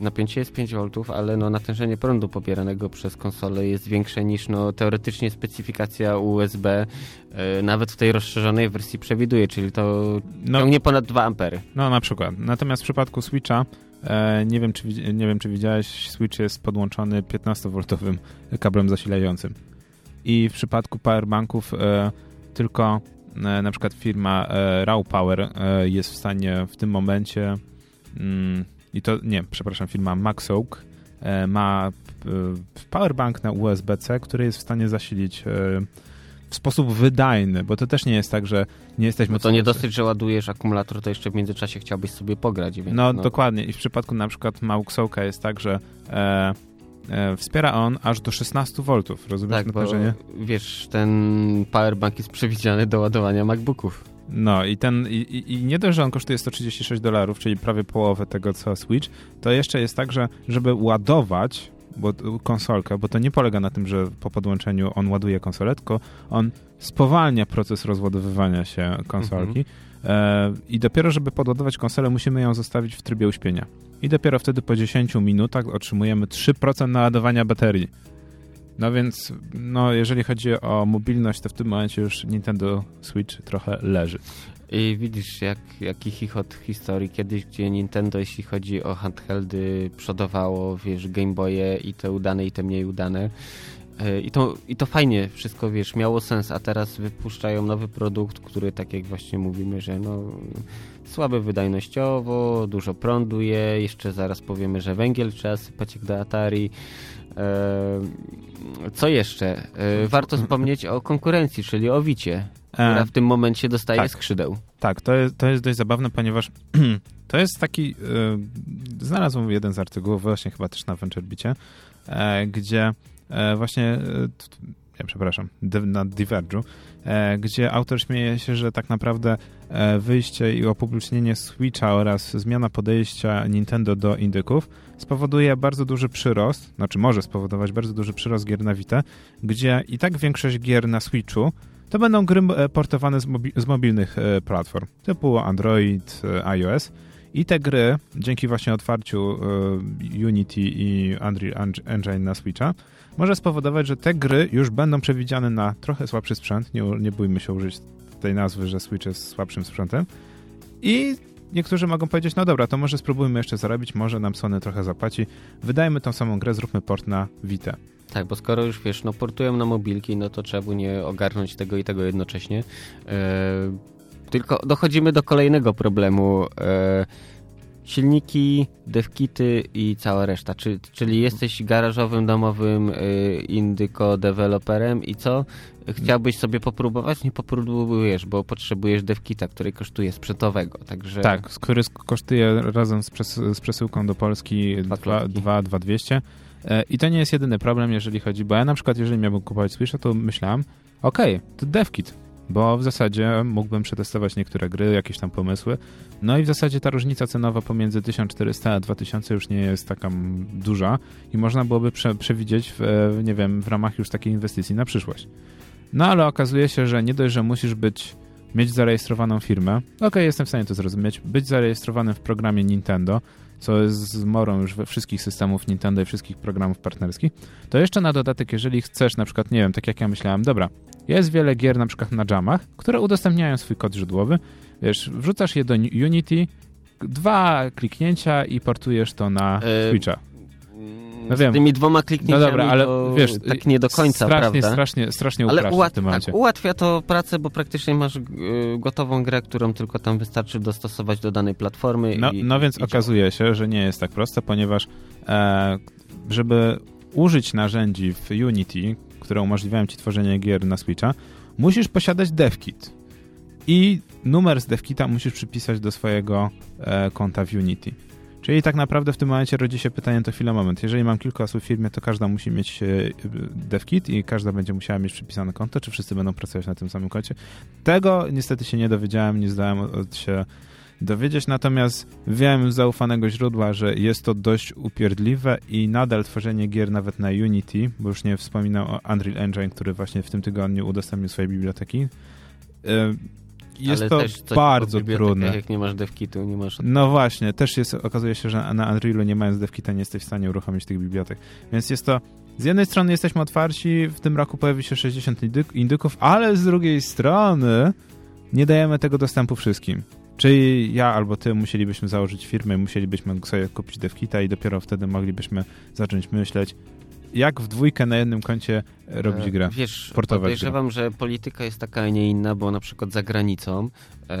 Napięcie jest 5 V, ale no natężenie prądu pobieranego przez konsolę jest większe niż no, teoretycznie specyfikacja USB e, nawet w tej rozszerzonej wersji przewiduje, czyli to no, ciągnie ponad 2 ampery. No na przykład. Natomiast w przypadku Switcha E, nie wiem, czy, nie wiem, czy widziałeś, Switch jest podłączony 15V kablem zasilającym. I w przypadku powerbanków e, tylko e, na przykład firma Raw Power jest w stanie w tym momencie mm, i to, nie, przepraszam, firma Maxoak ma powerbank na USB-C, który jest w stanie zasilić w sposób wydajny, bo to też nie jest tak, że nie jesteśmy... Bo to nie dosyć, że ładujesz akumulator, to jeszcze w międzyczasie chciałbyś sobie pograć. Więc no, no, dokładnie. I w przypadku na przykład Mauxoka jest tak, że e, e, wspiera on aż do 16 V, rozumiesz tak, napężenie? Bo, wiesz, ten powerbank jest przewidziany do ładowania MacBooków. No i ten i, i, nie dość, że on kosztuje 136 dolarów, czyli prawie połowę tego co Switch, to jeszcze jest tak, że żeby ładować bo, konsolkę, bo to nie polega na tym, że po podłączeniu on ładuje konsolę, tylko on spowalnia proces rozładowywania się konsolki mhm. e, i dopiero, żeby podładować konsolę, musimy ją zostawić w trybie uśpienia. I dopiero wtedy po 10 minutach otrzymujemy 3% naładowania baterii. No więc, no, jeżeli chodzi o mobilność, to w tym momencie już Nintendo Switch trochę leży. I widzisz, jak, jaki chichot historii kiedyś, gdzie Nintendo, jeśli chodzi o handheldy, przodowało, wiesz, Game Boye i te udane, i te mniej udane. E, I to, I to fajnie wszystko, wiesz, miało sens, a teraz wypuszczają nowy produkt, który, tak jak właśnie mówimy, że no słaby wydajnościowo, dużo prądu je, jeszcze zaraz powiemy, że węgiel trzeba sypać jak do Atari. E, co jeszcze? E, warto wspomnieć o konkurencji, czyli o Wicie która w tym momencie dostaje tak, skrzydeł. Tak, to jest, to jest dość zabawne, ponieważ to jest taki... Znalazłem jeden z artykułów, właśnie chyba też na VentureBicie, yy, gdzie yy, właśnie... ja przepraszam, na Diverge'u, gdzie autor śmieje się, że tak naprawdę wyjście i opublicznienie Switcha oraz zmiana podejścia Nintendo do indyków spowoduje bardzo duży przyrost, znaczy może spowodować bardzo duży przyrost gier na Vita, gdzie i tak większość gier na Switchu to będą gry e, portowane z, mobi z mobilnych e, platform, typu Android, e, iOS. I te gry, dzięki właśnie otwarciu Unity i Unreal Engine na Switcha, może spowodować, że te gry już będą przewidziane na trochę słabszy sprzęt. Nie, nie bójmy się użyć tej nazwy, że Switch jest słabszym sprzętem. I niektórzy mogą powiedzieć, no dobra, to może spróbujmy jeszcze zarobić, może nam Sony trochę zapłaci. Wydajmy tą samą grę, zróbmy port na Vita. Tak, bo skoro już wiesz, no portują na mobilki, no to trzeba by nie ogarnąć tego i tego jednocześnie. E, tylko dochodzimy do kolejnego problemu. E, silniki, devkity i cała reszta. Czy, czyli jesteś garażowym, domowym e, indyko deweloperem i co? Chciałbyś sobie popróbować? Nie popróbujesz, bo potrzebujesz devkita, który kosztuje sprzętowego. Także... Tak, który kosztuje razem z, przes z przesyłką do Polski 2,200 E, I to nie jest jedyny problem, jeżeli chodzi, bo ja na przykład, jeżeli miałbym kupować Switcha, to myślałem, okej, okay, to DevKit, bo w zasadzie mógbym przetestować niektóre gry, jakieś tam pomysły. No i w zasadzie ta różnica cenowa pomiędzy 1400 a 2000 już nie jest taka duża i można byłoby prze, przewidzieć, w, e, nie wiem, w ramach już takiej inwestycji na przyszłość. No ale okazuje się, że nie dość, że musisz być, mieć zarejestrowaną firmę, okej, okay, jestem w stanie to zrozumieć, być zarejestrowanym w programie Nintendo, co jest zmorą już we wszystkich systemów Nintendo i wszystkich programów partnerskich, to jeszcze na dodatek, jeżeli chcesz na przykład, nie wiem, tak jak ja myślałem, dobra, jest wiele gier na przykład na jamach, które udostępniają swój kod źródłowy, wiesz, wrzucasz je do Unity, dwa kliknięcia i portujesz to na e, Switcha. No wiem. Z tymi dwoma kliknięciami no dobra, ale wiesz, tak nie do końca, strasznie, prawda? Strasznie, strasznie ale ułat, w tym momencie. Tak, ułatwia to pracę, bo praktycznie masz y, gotową grę, którą tylko tam wystarczy dostosować do danej platformy. No, i, no więc i okazuje się, że nie jest tak proste, ponieważ e, żeby użyć narzędzi w Unity, które umożliwiają ci tworzenie gier na Switcha, musisz posiadać DevKit. I numer z DevKita musisz przypisać do swojego e, konta w Unity. Czyli tak naprawdę w tym momencie rodzi się pytanie, to chwila, moment. Jeżeli mam kilka osób w firmie, to każda musi mieć e, devkit i każda będzie musiała mieć przypisane konto, czy wszyscy będą pracować na tym samym koncie? Tego niestety się nie dowiedziałem, nie zdałem od się dowiedzieć, natomiast wiem z zaufanego źródła, że jest to dość upierdliwe i nadal tworzenie gier nawet na Unity, bo już nie wspominał o Unreal Engine, który właśnie w tym tygodniu udostępnił swoje biblioteki, e, jest Ale to bardzo trudne. Jak nie masz devkitu, nie masz... No właśnie, też jest, okazuje się, że na Unrealu nie mając devkita nie jesteś w stanie uruchomić tych bibliotek. Więc jest to... Z jednej strony jesteśmy otwarci, w tym roku pojawi się 60 indyków, ale z drugiej strony nie dajemy tego dostępu wszystkim. Czyli ja albo ty musielibyśmy założyć firmę, musielibyśmy sobie kupić devkita i dopiero wtedy moglibyśmy zacząć myśleć, jak w dwójkę na jednym koncie robić E, grę. Wiesz, portować podejrzewam, że polityka jest taka, a nie inna, bo na przykład za granicą e,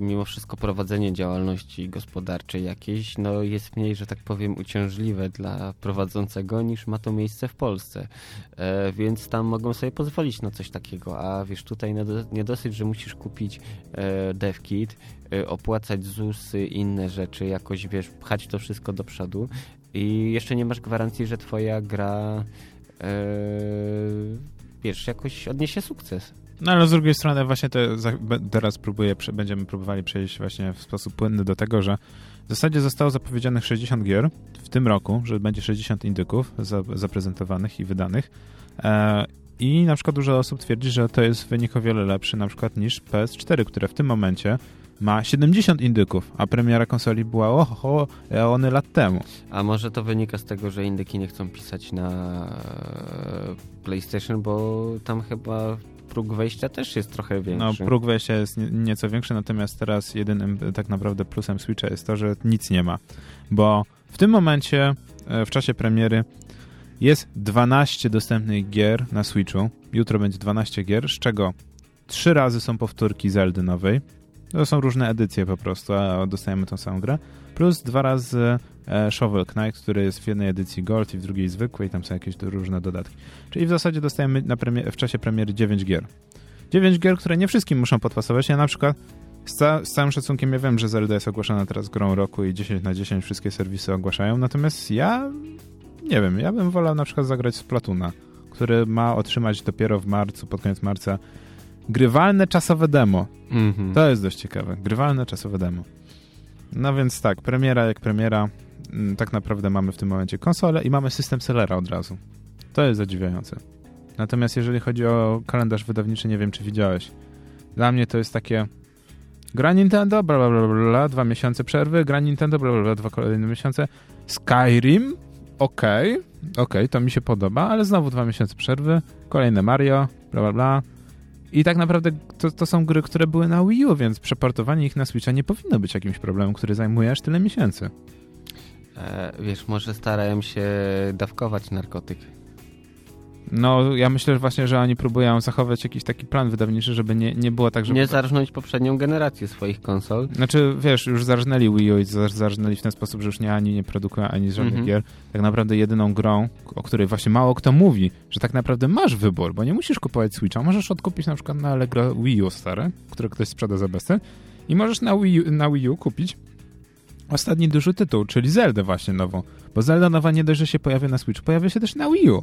mimo wszystko prowadzenie działalności gospodarczej jakiejś no jest mniej, że tak powiem, uciążliwe dla prowadzącego niż ma to miejsce w Polsce. E, więc tam mogą sobie pozwolić na coś takiego, a wiesz, tutaj nie dosyć, że musisz kupić e, devkit, e, opłacać ZUSy, inne rzeczy, jakoś wiesz, pchać to wszystko do przodu i jeszcze nie masz gwarancji, że twoja gra e, wiesz, jakoś odniesie sukces. No ale z drugiej strony właśnie to teraz próbuję, będziemy próbowali przejść właśnie w sposób płynny do tego, że w zasadzie zostało zapowiedzianych 60 gier w tym roku, że będzie 60 indyków za, zaprezentowanych i wydanych. E, I na przykład dużo osób twierdzi, że to jest wynik o wiele lepszy na przykład niż PS4, które w tym momencie ma 70 indyków, a premiera konsoli była oho, eony lat temu. A może to wynika z tego, że indyki nie chcą pisać na e, PlayStation, bo tam chyba próg wejścia też jest trochę No, większy. próg wejścia jest nie, nieco większy, natomiast teraz jedynym e, tak naprawdę plusem Switcha jest to, że nic nie ma. Bo w tym momencie, e, w czasie premiery, jest 12 dostępnych gier na Switchu. Jutro będzie 12 gier, z czego 3 razy są powtórki Zeldy nowej. To są różne edycje po prostu, a dostajemy tą samą grę. Plus dwa razy e, Shovel Knight, który jest w jednej edycji Gold i w drugiej zwykłej, tam są jakieś różne dodatki. Czyli w zasadzie dostajemy na premie- w czasie premiery 9 gier. 9 gier, które nie wszystkim muszą podpasować. Ja na przykład z, ca- z całym szacunkiem ja wiem, że Zelda jest ogłaszana teraz grą roku i 10 na 10 wszystkie serwisy ogłaszają, natomiast ja nie wiem, ja bym wolał na przykład zagrać z Platuna, który ma otrzymać dopiero w marcu, pod koniec marca grywalne czasowe demo. Mhm. To jest dość ciekawe. Grywalne czasowe demo. No więc tak, premiera jak premiera. Mm, Tak naprawdę mamy w tym momencie konsolę i mamy system sellera od razu. To jest zadziwiające. Natomiast jeżeli chodzi o kalendarz wydawniczy, nie wiem czy widziałeś. Dla mnie to jest takie gra Nintendo, bla bla bla, bla, dwa miesiące przerwy, gra Nintendo, bla bla bla, dwa kolejne miesiące. Skyrim, okej, okej, to mi się podoba, ale znowu dwa miesiące przerwy, kolejne Mario, bla bla bla. I tak naprawdę to, to są gry, które były na Wii U, więc przeportowanie ich na Switcha nie powinno być jakimś problemem, który zajmuje aż tyle miesięcy. E, wiesz, może starają się dawkować narkotyk. No, ja myślę że właśnie, że oni próbują zachować jakiś taki plan wydawniczy, żeby nie, nie było tak, że... Nie zarżnąć poprzednią generację swoich konsol. Znaczy, wiesz, już zarżnęli Wii U i zar- zarżnęli w ten sposób, że już nie ani nie produkują, ani żadnych Mhm. gier. Tak naprawdę jedyną grą, o której właśnie mało kto mówi, że tak naprawdę masz wybór, bo nie musisz kupować Switcha. Możesz odkupić na przykład na Allegro Wii U stare, które ktoś sprzeda za bezcen i możesz na Wii, U, na Wii U kupić ostatni duży tytuł, czyli Zeldę właśnie nową. Bo Zelda nowa nie dość, że się pojawia na Switchu, pojawia się też na Wii U.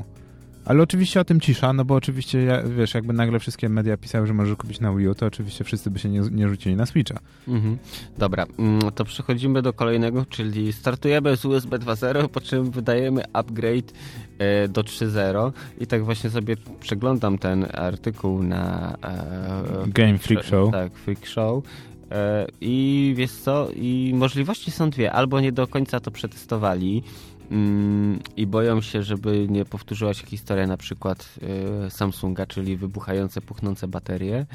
Ale oczywiście o tym cisza, no bo oczywiście, wiesz, jakby nagle wszystkie media pisały, że możesz kupić na Wii U, to oczywiście wszyscy by się nie, nie rzucili na Switcha. Mhm. Dobra, mm, to przechodzimy do kolejnego, czyli startujemy z USB 2.0, po czym wydajemy upgrade e, do 3.0 i tak właśnie sobie przeglądam ten artykuł na e, Game Freak Show. Tak, Freak Show. E, I wiesz co, i możliwości są dwie. Albo nie do końca to przetestowali mm, i boją się, żeby nie powtórzyła się historia na przykład e, Samsunga, czyli wybuchające, puchnące baterie.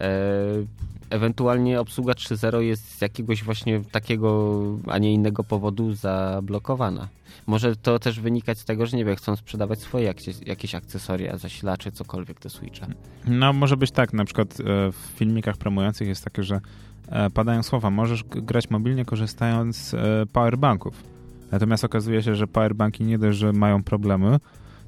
E, ewentualnie obsługa 3.0 jest z jakiegoś właśnie takiego, a nie innego powodu zablokowana. Może to też wynikać z tego, że nie wiem, chcą sprzedawać swoje jakieś, akcesoria, zasilacze, cokolwiek do Switcha. No, może być tak, na przykład e, w filmikach promujących jest takie, że padają słowa, możesz grać mobilnie korzystając z powerbanków. Natomiast okazuje się, że powerbanki nie dość, że mają problemy,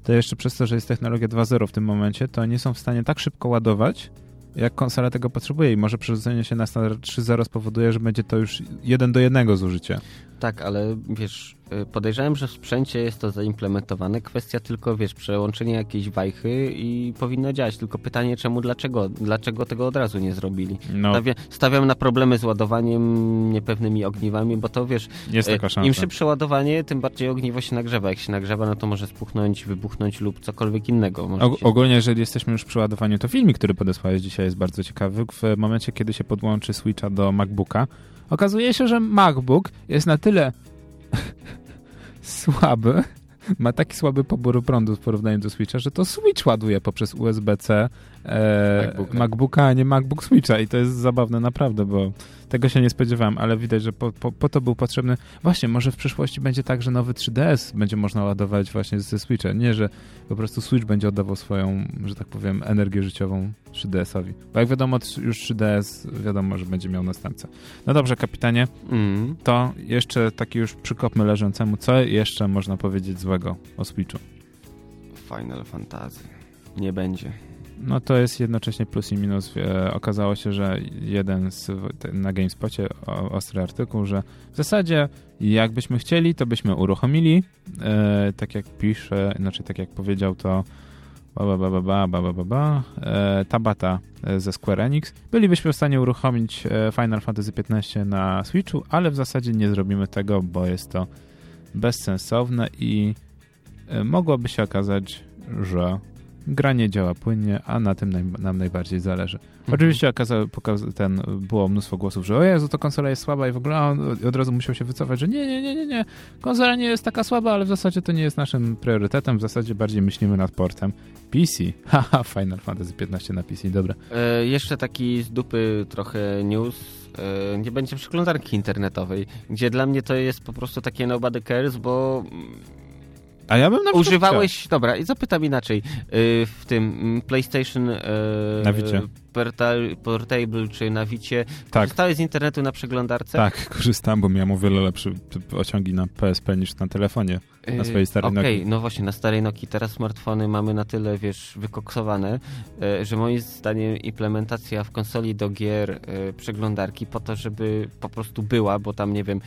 to jeszcze przez to, że jest technologia 2.0 w tym momencie, to nie są w stanie tak szybko ładować, jak konsola tego potrzebuje i może przerzucenie się na standard 3.0 spowoduje, że będzie to już jeden do jednego zużycie. Tak, ale wiesz, y, podejrzewam, że w sprzęcie jest to zaimplementowane. Kwestia tylko, wiesz, przełączenia jakiejś wajchy i powinno działać. Tylko pytanie, czemu, dlaczego? Dlaczego tego od razu nie zrobili? No, Stawia, stawiam na problemy z ładowaniem, niepewnymi ogniwami, bo to wiesz, jest y, taka szansa. im szybsze ładowanie, tym bardziej ogniwo się nagrzewa. Jak się nagrzewa, no to może spuchnąć, wybuchnąć lub cokolwiek innego. Się... ogólnie, jeżeli jesteśmy już przy ładowaniu, to filmik, który podesłałeś dzisiaj jest bardzo ciekawy. W momencie, kiedy się podłączy Switcha do MacBooka, okazuje się, że MacBook jest na tyle słaby, ma taki słaby pobór prądu w porównaniu do Switcha, że to Switch ładuje poprzez USB-C e, MacBooka. MacBooka, a nie MacBook Switcha i to jest zabawne naprawdę, bo tego się nie spodziewałem, ale widać, że po, po, po to był potrzebny. Właśnie, może w przyszłości będzie tak, że nowy 3DS będzie można ładować właśnie ze Switcha. Nie, że po prostu Switch będzie oddawał swoją, że tak powiem, energię życiową 3DS-owi. Bo jak wiadomo, już 3DS wiadomo, że będzie miał następcę. No dobrze, kapitanie, Mm. to jeszcze taki już przykopmy leżącemu. Co jeszcze można powiedzieć złego o Switchu? Final Fantasy. Nie będzie. No to jest jednocześnie plus i minus. E, okazało się, że jeden z, na GameSpocie ostry artykuł, że w zasadzie jakbyśmy chcieli, to byśmy uruchomili. E, tak jak pisze, znaczy tak jak powiedział to ba, ba, ba, ba, ba, ba, ba, e, Tabata e, ze Square Enix. Bylibyśmy w stanie uruchomić e, Final Fantasy XV na Switchu, ale w zasadzie nie zrobimy tego, bo jest to bezsensowne i mogłoby się okazać, że gra nie działa płynnie, a na tym naj, nam najbardziej zależy. Mhm. Oczywiście okazało, ten, było mnóstwo głosów, że o Jezu, to konsola jest słaba i w ogóle on od razu musiał się wycofać, że nie, nie, nie, nie, nie, konsola nie jest taka słaba, ale w zasadzie to nie jest naszym priorytetem, w zasadzie bardziej myślimy nad portem PC. Haha, Final Fantasy 15 na PC, dobra. E, jeszcze taki z dupy trochę news. E, nie będzie przeglądarki internetowej, gdzie dla mnie to jest po prostu takie nobody cares, bo mm, A ja bym na używałeś, dobra, i zapytam inaczej, e, w tym mm, PlayStation e, Na Vicie. Portal, Portable czy na Vicie, Tak. korzystałeś z internetu na przeglądarce? Tak, korzystałem, bo miałem o wiele lepsze osiągi na PSP niż na telefonie. na swojej starej Okej, Nokii. no właśnie, na starej Nokii teraz smartfony mamy na tyle, wiesz, wykoksowane, że moim zdaniem implementacja w konsoli do gier przeglądarki po to, żeby po prostu była, bo tam, nie wiem...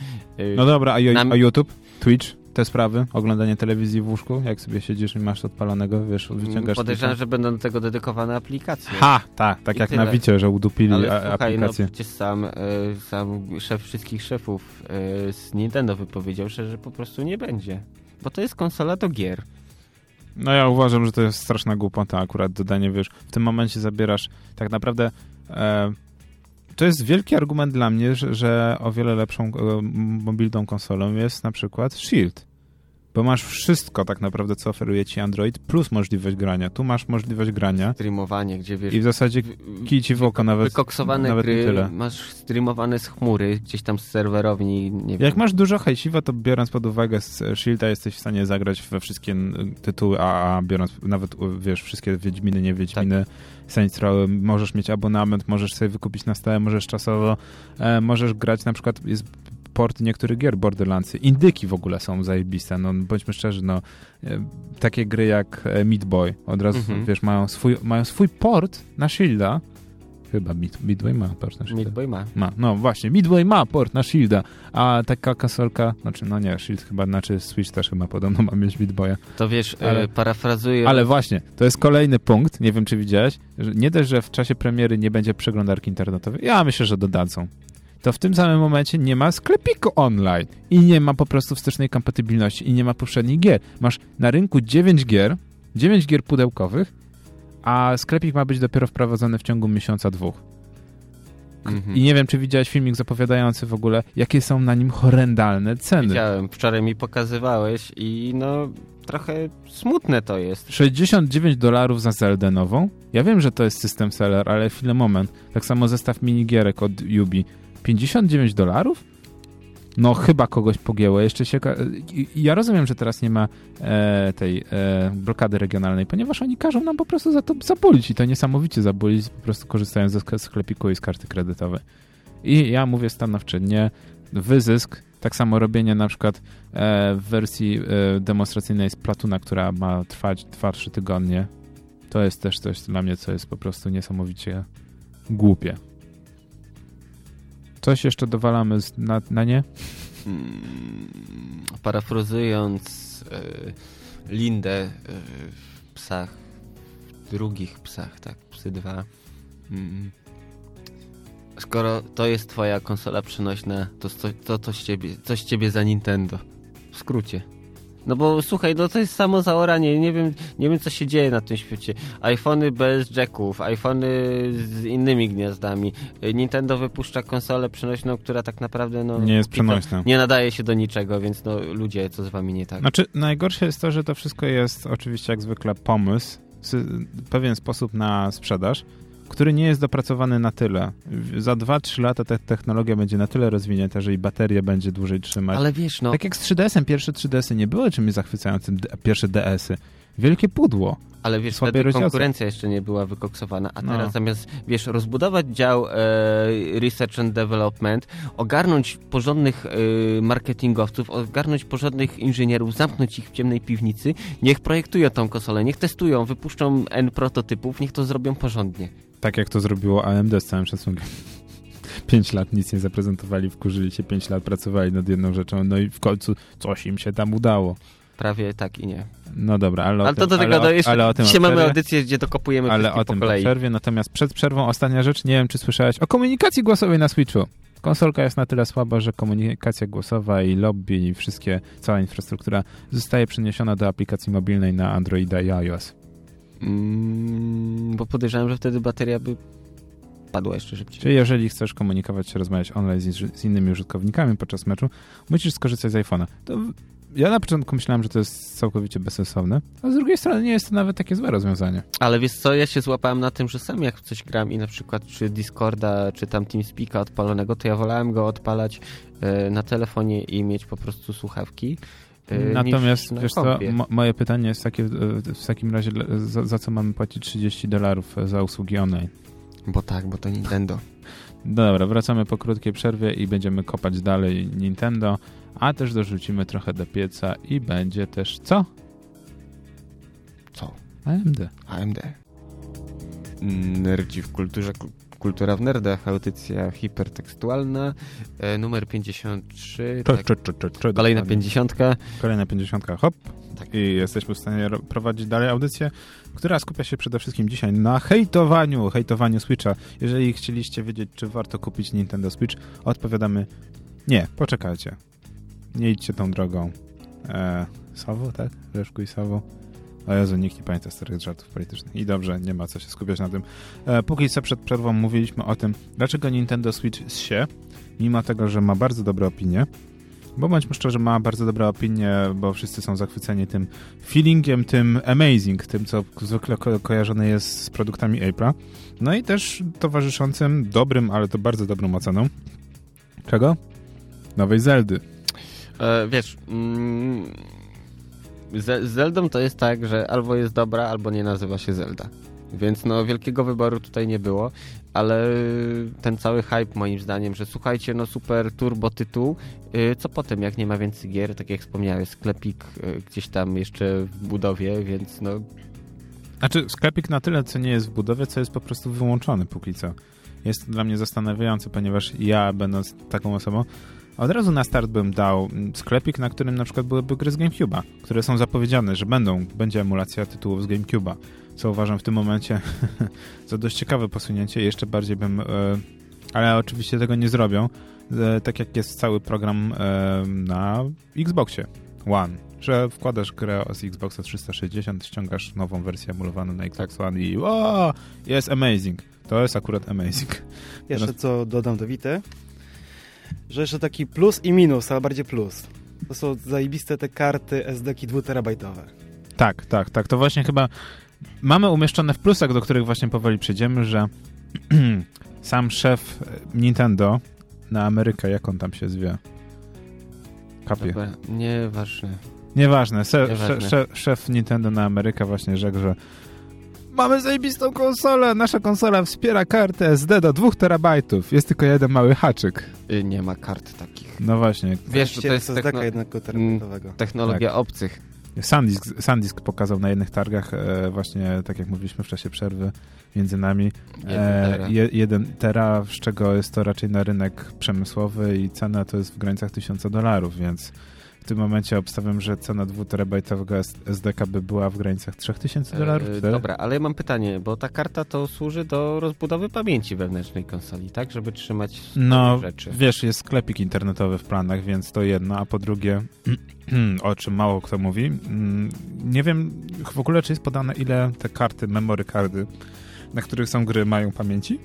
No dobra, a, a YouTube, Twitch, te sprawy, oglądanie telewizji w łóżku, jak sobie siedzisz i masz odpalonego, wiesz, wyciągasz... Podejrzewam, że będą do tego dedykowane aplikacje. Ha, tak, tak I jak tyle. na Wicie, że udupili Ale a- słuchaj, no aplikację. przecież sam, e, sam szef wszystkich szefów e, z Nintendo wypowiedział się, że po prostu nie będzie. Bo to jest konsola do gier. No ja uważam, że to jest straszna głupota akurat dodanie, wiesz, w tym momencie zabierasz tak naprawdę e, to jest wielki argument dla mnie, że, że o wiele lepszą e, mobilną konsolą jest na przykład Shield. Bo masz wszystko tak naprawdę, co oferuje ci Android, plus możliwość grania. Tu masz możliwość grania Streamowanie, gdzie wiesz... i w zasadzie kij ci w oko nawet, Wykoksowane nawet gry, tyle. masz streamowane z chmury, gdzieś tam z serwerowni, nie wiem. Jak masz dużo hejsiwa, to biorąc pod uwagę z Shielda jesteś w stanie zagrać we wszystkie tytuły AA, biorąc nawet, wiesz, wszystkie Wiedźminy, nie Wiedźminy, Saints Row, możesz mieć abonament, możesz sobie wykupić na stałe, możesz czasowo, e, możesz grać na przykład, jest port niektórych gier Borderlandsy, indyki w ogóle są zajebiste, no bądźmy szczerzy, no e, takie gry jak e, Meat Boy, od razu, Mhm. wiesz, mają swój, mają swój port na Shielda, chyba Meat Boy ma port na Shielda. Boy ma. Ma, no właśnie, Midway ma port na Shielda, a taka konsolka, znaczy no nie, Shield chyba, znaczy Switch też chyba podobno ma mieć Midboya. To wiesz, Ale- e, parafrazuję... Ale właśnie, to jest kolejny punkt, nie wiem czy widziałeś, nie dość, że w czasie premiery nie będzie przeglądarki internetowej, ja myślę, że dodadzą. To w tym samym momencie nie ma sklepiku online i nie ma po prostu wstecznej kompatybilności i nie ma poprzednich gier. Masz na rynku 9 gier, 9 gier pudełkowych, a sklepik ma być dopiero wprowadzony w ciągu miesiąca, dwóch. Mhm. I nie wiem, czy widziałeś filmik zapowiadający w ogóle, jakie są na nim horrendalne ceny. Widziałem, wczoraj mi pokazywałeś i no trochę smutne to jest. 69 dolarów za Zeldę nową. Ja wiem, że to jest system seller, ale chwilę, moment. Tak samo zestaw minigierek od Yubi. 59 dolarów? No chyba kogoś pogięło. Jeszcze się... Ja rozumiem, że teraz nie ma e, tej e, blokady regionalnej, ponieważ oni każą nam po prostu za to zabulić i to niesamowicie zabulić, po prostu korzystając ze sk- sklepiku i z karty kredytowej. I ja mówię stanowczo, nie. Wyzysk, tak samo robienie na przykład e, w wersji e, demonstracyjnej z Platuna, która ma trwać 2-3 tygodnie, to jest też coś dla mnie, co jest po prostu niesamowicie głupie. Coś jeszcze dowalamy na, na nie? Mm, e, Lindę e, w psach, w drugich psach, tak, psy dwa. Mm. Skoro to jest twoja konsola przenośna, to co, to, to z ciebie, coś ciebie za Nintendo. W skrócie. No bo słuchaj, no to jest samo zaoranie, nie wiem, nie wiem co się dzieje na tym świecie. iPhony bez jacków, iPhony z innymi gniazdami. Nintendo wypuszcza konsolę przenośną, która tak naprawdę no, Nie jest przenośna. nie nadaje się do niczego, więc no ludzie, co z wami nie tak? Znaczy, najgorsze jest to, że to wszystko jest oczywiście jak zwykle pomysł, pewien sposób na sprzedaż, który nie jest dopracowany na tyle. Za 2-3 lata ta technologia będzie na tyle rozwinięta, że i bateria będzie dłużej trzymać. Ale wiesz, no, Tak jak z 3DS-em, pierwsze 3DS-y nie były czymś zachwycającym, pierwsze DS-y. Wielkie pudło. ale wiesz, wtedy konkurencja jeszcze nie była wykoksowana, a No. teraz zamiast, wiesz, rozbudować dział e, Research and Development, ogarnąć porządnych e, marketingowców, ogarnąć porządnych inżynierów, zamknąć ich w ciemnej piwnicy, niech projektują tą konsolę, niech testują, wypuszczą N prototypów, niech to zrobią porządnie. Tak jak to zrobiło AMD z całym szacunkiem. 5 lat nic nie zaprezentowali, wkurzyli się, 5 lat pracowali nad jedną rzeczą, no i w końcu coś im się tam udało. Prawie tak i nie. No dobra, ale o Ale tym, to do tego ale, do o- jeszcze. ale o tym Dzisiaj o mamy audycję, gdzie dokopujemy ale o tym po przerwie. Natomiast przed przerwą ostatnia rzecz, nie wiem czy słyszałeś o komunikacji głosowej na Switchu. Konsolka jest na tyle słaba, że komunikacja głosowa i lobby i wszystkie, cała infrastruktura zostaje przeniesiona do aplikacji mobilnej na Androida i iOS. Mm, bo podejrzewam, że wtedy bateria by padła jeszcze szybciej. Czyli jeżeli chcesz komunikować się, rozmawiać online z, z innymi użytkownikami podczas meczu, musisz skorzystać z iPhone'a. To ja na początku myślałem, że to jest całkowicie bezsensowne, a z drugiej strony nie jest to nawet takie złe rozwiązanie. Ale wiesz co, ja się złapałem na tym, że sam jak coś gram i na przykład czy Discorda, czy tam TeamSpeaka odpalonego, to ja wolałem go odpalać e, na telefonie i mieć po prostu słuchawki. e, Natomiast niż na wiesz co, moje pytanie jest takie, e, w takim razie za, za co mamy płacić 30 dolarów za usługi online? Bo tak, bo to Nintendo. Dobra, wracamy po krótkiej przerwie i będziemy kopać dalej Nintendo, a też dorzucimy trochę do pieca i będzie też co? Co? AMD. AMD. Nerdzi w kulturze, ku- kultura w nerdach, audycja hipertekstualna, e, numer 53, Cze, tak, cze, cze, cze, cze, kolejna dokładnie. 50. Kolejna 50, hop. Tak. I jesteśmy w stanie ro- prowadzić dalej audycję, która skupia się przede wszystkim dzisiaj na hejtowaniu, hejtowaniu Switcha. Jeżeli chcieliście wiedzieć, czy warto kupić Nintendo Switch, odpowiadamy nie, poczekajcie. Nie idźcie tą drogą. E, tak? Leszku i Sawo. O Jezu, nikt nie pamięta starych żartów politycznych. I dobrze, nie ma co się skupiać na tym. E, póki co przed przerwą mówiliśmy o tym, dlaczego Nintendo Switch się, mimo tego, że ma bardzo dobre opinie, bo bądźmy szczerzy, ma bardzo dobre opinie, bo wszyscy są zachwyceni tym feelingiem, tym amazing, tym, co zwykle ko kojarzone jest z produktami Apple'a. No i też towarzyszącym dobrym, ale to bardzo dobrą oceną. Czego? Nowej Zeldy. E, wiesz, mm, z, Zeldą to jest tak, że albo jest dobra, albo nie nazywa się Zelda. Więc no wielkiego wyboru tutaj nie było, ale ten cały hype moim zdaniem, że słuchajcie, no super turbo tytuł, y, co potem jak nie ma więcej gier, tak jak wspomniałeś, sklepik y, gdzieś tam jeszcze w budowie, więc no Znaczy, sklepik na tyle, co nie jest w budowie, co jest po prostu wyłączony póki co. Jest to dla mnie zastanawiające, ponieważ ja, będąc taką osobą, od razu na start bym dał mm, sklepik, na którym na przykład byłyby gry z GameCube'a, które są zapowiedziane, że będą, będzie emulacja tytułów z GameCube'a, co uważam w tym momencie za dość ciekawe posunięcie. Jeszcze bardziej bym, e, ale oczywiście tego nie zrobią, e, tak jak jest cały program e, na Xboxie One, że wkładasz grę z Xboxa 360, ściągasz nową wersję emulowaną na Xbox One i o, jest amazing. To jest akurat amazing. Jeszcze co dodam do Wity, że jeszcze taki plus i minus, ale bardziej plus. To są zajebiste te karty SD-ki dwuterabajtowe. Tak, tak, tak. To właśnie chyba mamy umieszczone w plusach, do których właśnie powoli przejdziemy, że sam szef Nintendo na Amerykę, jak on tam się zwie? Kapie. dobra, nieważne. Nieważne. Se, Nieważne. Szef, szef, szef Nintendo na Amerykę właśnie rzekł, że mamy zajebistą konsolę, nasza konsola wspiera kartę SD do 2 terabajtów. Jest tylko jeden mały haczyk. Y, nie ma kart takich. No właśnie. Wiesz, że to jest techno- jednego terabajtowego. technologia Tak. obcych. Sandisk, Sandisk pokazał na jednych targach, e, właśnie tak jak mówiliśmy w czasie przerwy między nami, Jeden e, tera. je, jeden tera, z czego jest to raczej na rynek przemysłowy i cena to jest w granicach 1000 dolarów, więc w tym momencie obstawiam, że cena 2-terabajtowego SDK by była w granicach 3000 dolarów. E, dobra, ale mam pytanie, bo ta karta to służy do rozbudowy pamięci wewnętrznej konsoli, tak? Żeby trzymać no, rzeczy. wiesz, jest sklepik internetowy w planach, więc to jedno, a po drugie, o czym mało kto mówi, mm, nie wiem w ogóle, czy jest podane, ile te karty, memory cardy, na których są gry, mają pamięci?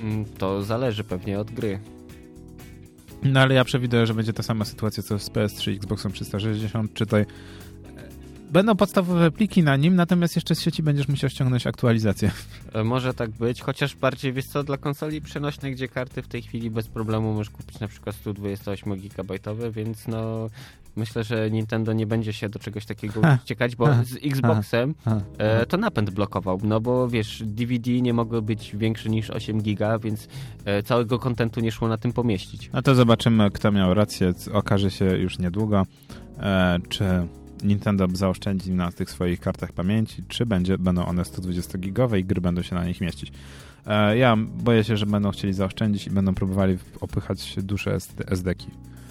Mm, to zależy pewnie od gry. No ale ja przewiduję, że będzie ta sama sytuacja co z PS3 Xboxem 360, czy tutaj Będą podstawowe pliki na nim, natomiast jeszcze z sieci będziesz musiał ściągnąć aktualizację. E, może tak być, chociaż bardziej, wiesz co, dla konsoli przenośnej, gdzie karty w tej chwili bez problemu możesz kupić na przykład 128 GB, więc no myślę, że Nintendo nie będzie się do czegoś takiego uciekać, bo z Xboxem e, to napęd blokował, no bo wiesz, DVD nie mogło być większe niż 8 giga, więc e, całego kontentu nie szło na tym pomieścić. No to zobaczymy, kto miał rację, okaże się już niedługo, e, czy Nintendo zaoszczędzi na tych swoich kartach pamięci, czy będzie, będą one 120-gigowe i gry będą się na nich mieścić. E, ja boję się, że będą chcieli zaoszczędzić i będą próbowali opychać duże SD-ki.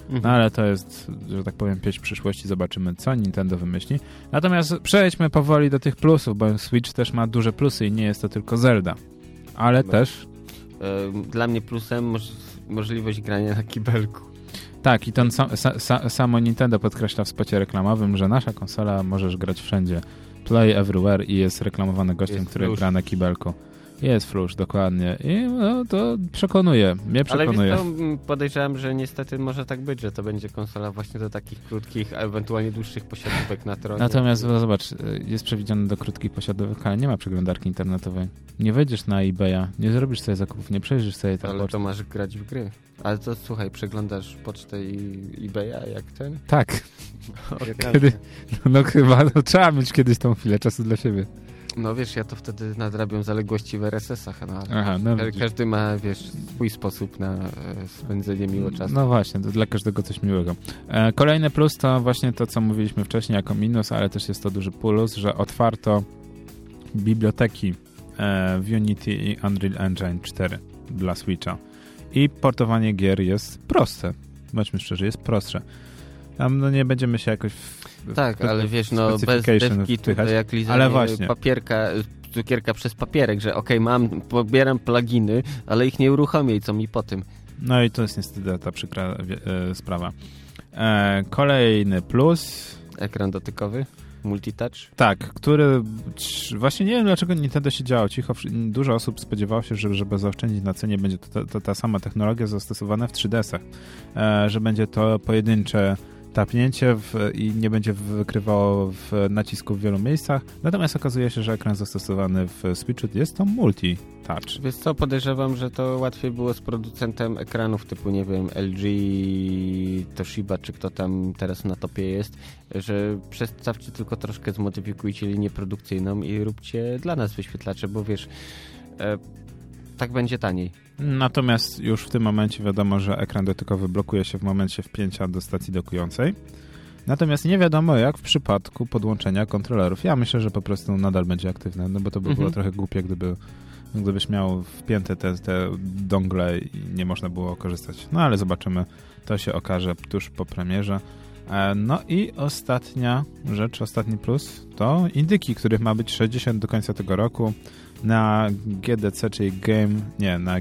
No ale to jest, że tak powiem, pieśń przyszłości. Zobaczymy, co Nintendo wymyśli. Natomiast przejdźmy powoli do tych plusów, bo Switch też ma duże plusy i nie jest to tylko Zelda. Ale no. też... Dla mnie plusem możliwość grania na kibelku. Tak, i to sa, sa, samo Nintendo podkreśla w spocie reklamowym, że nasza konsola możesz grać wszędzie. Play everywhere i jest reklamowany gościem, jest który gra na kibelku. Jest flush, dokładnie. I no, to przekonuje, mnie przekonuje. Ale to podejrzewam, że niestety może tak być, że to będzie konsola właśnie do takich krótkich, a ewentualnie dłuższych posiadówek na tronie. Natomiast no, zobacz, jest przewidziane do krótkich posiadówek, ale nie ma przeglądarki internetowej. Nie wejdziesz na eBaya, nie zrobisz sobie zakupów, nie przejrzysz sobie tak Ale to masz grać w gry. Ale to słuchaj, przeglądasz pocztę i eBaya jak ten? Tak. Kiedy, no, no chyba, no, trzeba mieć kiedyś tą chwilę czasu dla siebie. No wiesz, ja to wtedy nadrabiam zaległości w RSS-ach, no, Aha, no każdy ma, wiesz, swój sposób na e, spędzenie miło czasu. No właśnie, to dla każdego coś miłego. E, kolejny plus to właśnie to, co mówiliśmy wcześniej jako minus, ale też jest to duży plus, że otwarto biblioteki e, w Unity i Unreal Engine 4 dla Switcha. I portowanie gier jest proste. Bądźmy szczerzy, jest prostsze. Tam no, nie będziemy się jakoś tak, ale wiesz, no bez dewki tutaj jak lizanie ale właśnie. papierka, cukierka przez papierek, że okej, okay, mam, pobieram pluginy, ale ich nie uruchomię i co mi po tym. No i to jest niestety ta przykra e, sprawa. E, kolejny plus. Ekran dotykowy? Multitouch? Tak, który właśnie nie wiem dlaczego Nintendo się działo cicho. Dużo osób spodziewało się, że żeby zaoszczędzić na cenie będzie to, to, to ta sama technologia zastosowana w 3DS-ach, e, że będzie to pojedyncze tapnięcie w, i nie będzie wykrywało w nacisku w wielu miejscach. Natomiast okazuje się, że ekran zastosowany w Switchu jest to multi-touch. Wiesz co, podejrzewam, że to łatwiej było z producentem ekranów typu, nie wiem, LG, Toshiba, czy kto tam teraz na topie jest, że przestawcie tylko troszkę, zmodyfikujcie linię produkcyjną i róbcie dla nas wyświetlacze, bo wiesz... Tak będzie taniej. Natomiast już w tym momencie wiadomo, że ekran dotykowy blokuje się w momencie wpięcia do stacji dokującej. Natomiast nie wiadomo jak w przypadku podłączenia kontrolerów. Ja myślę, że po prostu nadal będzie aktywne, no bo to by mhm. było trochę głupie, gdyby, gdybyś miał wpięte te, te dongle i nie można było korzystać. No ale zobaczymy, to się okaże tuż po premierze. E, no i ostatnia rzecz, ostatni plus to indyki, których ma być 60 do końca tego roku na GDC, czyli Game, nie, na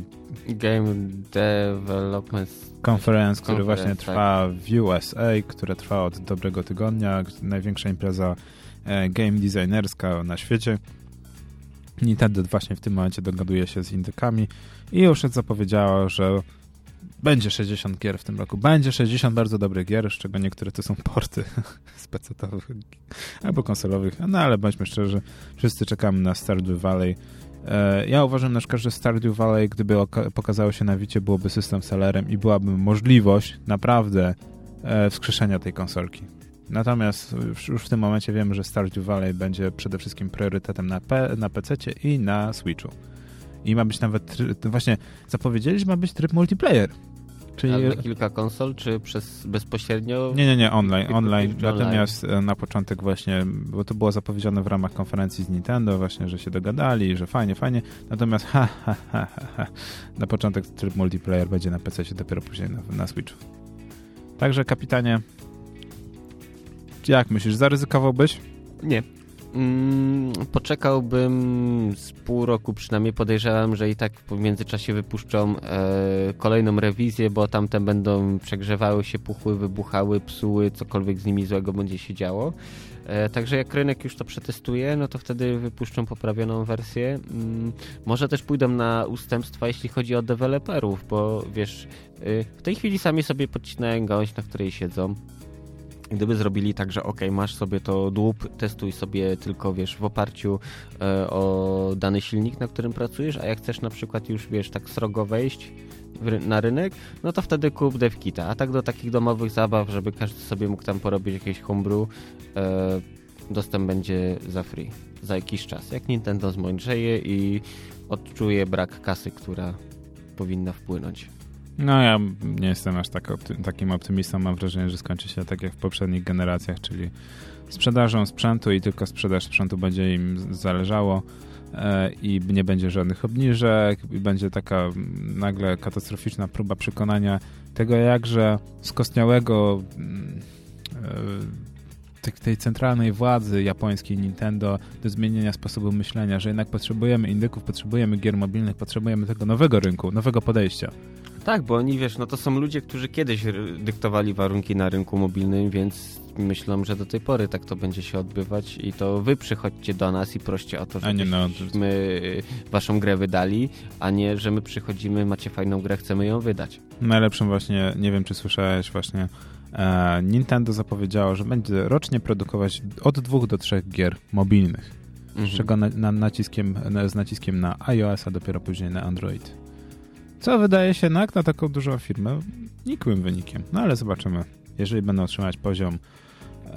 Game Development Conference, który właśnie tak. trwa w USA, które trwa od dobrego tygodnia, największa impreza e, game designerska na świecie. Nintendo właśnie w tym momencie dogaduje się z indykami i już zapowiedziała, że będzie 60 gier w tym roku. Będzie 60 bardzo dobrych gier, z czego niektóre to są porty specetowych albo konsolowych. No ale bądźmy szczerzy, wszyscy czekamy na Stardew Valley. E, ja uważam na przykład, że Stardew Valley, gdyby pokazało się na Wicie, byłoby system sellerem i byłaby możliwość naprawdę e, wskrzeszenia tej konsolki. Natomiast już w tym momencie wiemy, że Stardew Valley będzie przede wszystkim priorytetem na, P, na PC i na Switchu. I ma być nawet, właśnie zapowiedzieli, że ma być tryb multiplayer. Czyli... Ale na kilka konsol, czy przez bezpośrednio? Nie, nie, nie, online. online. Natomiast online. na początek właśnie, bo to było zapowiedziane w ramach konferencji z Nintendo właśnie, że się dogadali, że fajnie, fajnie. Natomiast ha, ha, ha, ha, na początek tryb multiplayer będzie na PC, dopiero później na, na Switchu. Także kapitanie, Jak myślisz, zaryzykowałbyś? Nie. Mm, poczekałbym z pół roku przynajmniej. Podejrzewam, że i tak w międzyczasie wypuszczą e, kolejną rewizję, bo tamte będą przegrzewały się, puchły, wybuchały, psuły, cokolwiek z nimi złego będzie się działo. E, także jak rynek już to przetestuje, no to wtedy wypuszczą poprawioną wersję. Mm, może też pójdą na ustępstwa, jeśli chodzi o deweloperów, bo wiesz, y, w tej chwili sami sobie podcinają gałąź, na której siedzą. Gdyby zrobili tak, że ok, masz sobie to dłup, testuj sobie tylko, wiesz, w oparciu e, o dany silnik, na którym pracujesz, a jak chcesz na przykład już, wiesz, tak srogo wejść na rynek, no to wtedy kup DevKita. A tak do takich domowych zabaw, żeby każdy sobie mógł tam porobić jakieś homebrew, e, dostęp będzie za free, za jakiś czas. Jak Nintendo zmądrzeje i odczuje brak kasy, która powinna wpłynąć. No ja nie jestem aż tak opty takim optymistą. Mam wrażenie, że skończy się tak jak w poprzednich generacjach, czyli sprzedażą sprzętu i tylko sprzedaż sprzętu będzie im zależało e, i nie będzie żadnych obniżek i będzie taka nagle katastroficzna próba przekonania tego jakże skostniałego e, tej centralnej władzy japońskiej Nintendo do zmienienia sposobu myślenia, że jednak potrzebujemy indyków, potrzebujemy gier mobilnych, potrzebujemy tego nowego rynku, nowego podejścia. Tak, bo oni, wiesz, no to są ludzie, którzy kiedyś dyktowali warunki na rynku mobilnym, więc myślą, że do tej pory tak to będzie się odbywać i to wy przychodźcie do nas i proście o to, żebyśmy no, waszą grę wydali, a nie, że my przychodzimy, macie fajną grę, chcemy ją wydać. Najlepszym właśnie, nie wiem, czy słyszałeś właśnie, e, Nintendo zapowiedziało, że będzie rocznie produkować od dwóch do trzech gier mobilnych, mhm. z czego na, na naciskiem, na, z naciskiem na iOS, a dopiero później na Android. Co wydaje się na, na taką dużą firmę nikłym wynikiem. No ale zobaczymy. Jeżeli będą otrzymać poziom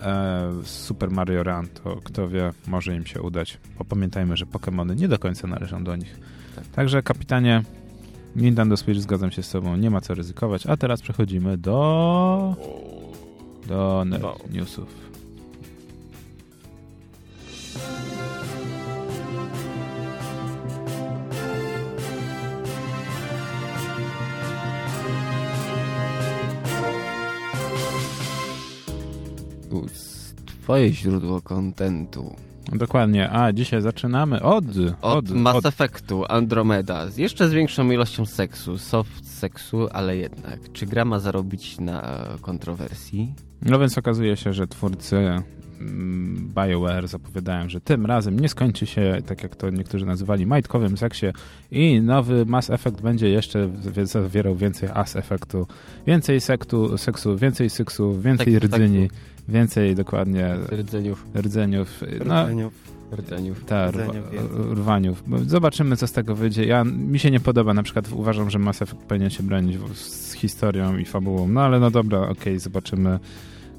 e, Super Mario Run, to kto wie, może im się udać. Bo pamiętajmy, że Pokémony nie do końca należą do nich. Tak. Także kapitanie Nintendo Switch, zgadzam się z tobą, nie ma co ryzykować. A teraz przechodzimy do do newsów. Twoje źródło kontentu. Dokładnie, a dzisiaj zaczynamy od... Od, od Mass od... Effectu Andromeda, z jeszcze z większą ilością seksu, soft seksu, ale jednak. Czy gra ma zarobić na kontrowersji? No więc okazuje się, że twórcy BioWare zapowiadają, że tym razem nie skończy się, tak jak to niektórzy nazywali, majtkowym seksie i nowy Mass Effect będzie jeszcze zawierał więcej Ass Effectu, więcej sektu, seksu, więcej seksu, więcej tak, rdzyni. Tak, Więcej dokładnie rdzeniów. Rdzeniów. No, rdzeniów. Rdzeniów. Tak, rwaniów. Zobaczymy, co z tego wyjdzie. Ja, mi się nie podoba, na przykład uważam, że Mass Effect powinien się bronić z historią i fabułą. No ale no dobra, okej, okay, zobaczymy.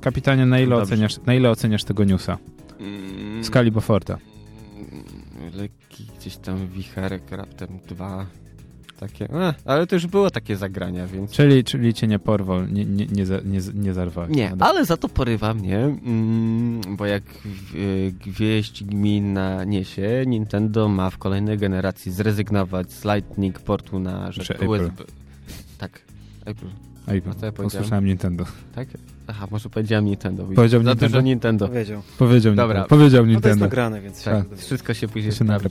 Kapitanie, na ile, oceniasz, na ile oceniasz tego newsa? W skali Boforta. Mm, lekki gdzieś tam wicherek, raptem dwa takie, e, ale to już było takie zagrania, więc... Czyli, czyli cię nie porwał, nie, nie, nie, nie, nie zarwał. Nie, ale za to porywa mnie, mm, bo jak gwieźdź gminna niesie, Nintendo ma w kolejnej generacji zrezygnować z Lightning portu na rzecz USB. Tak, April. April. A co ja Usłyszałem Nintendo. Tak? Aha, może powiedziałem Nintendo. Powiedział Za Nintendo? dużo Nintendo. Powiedział. Powiedział Dobra. Nintendo. Powiedział Nintendo. No to jest nagrane, więc tak. Wszystko się później się sprawdzi.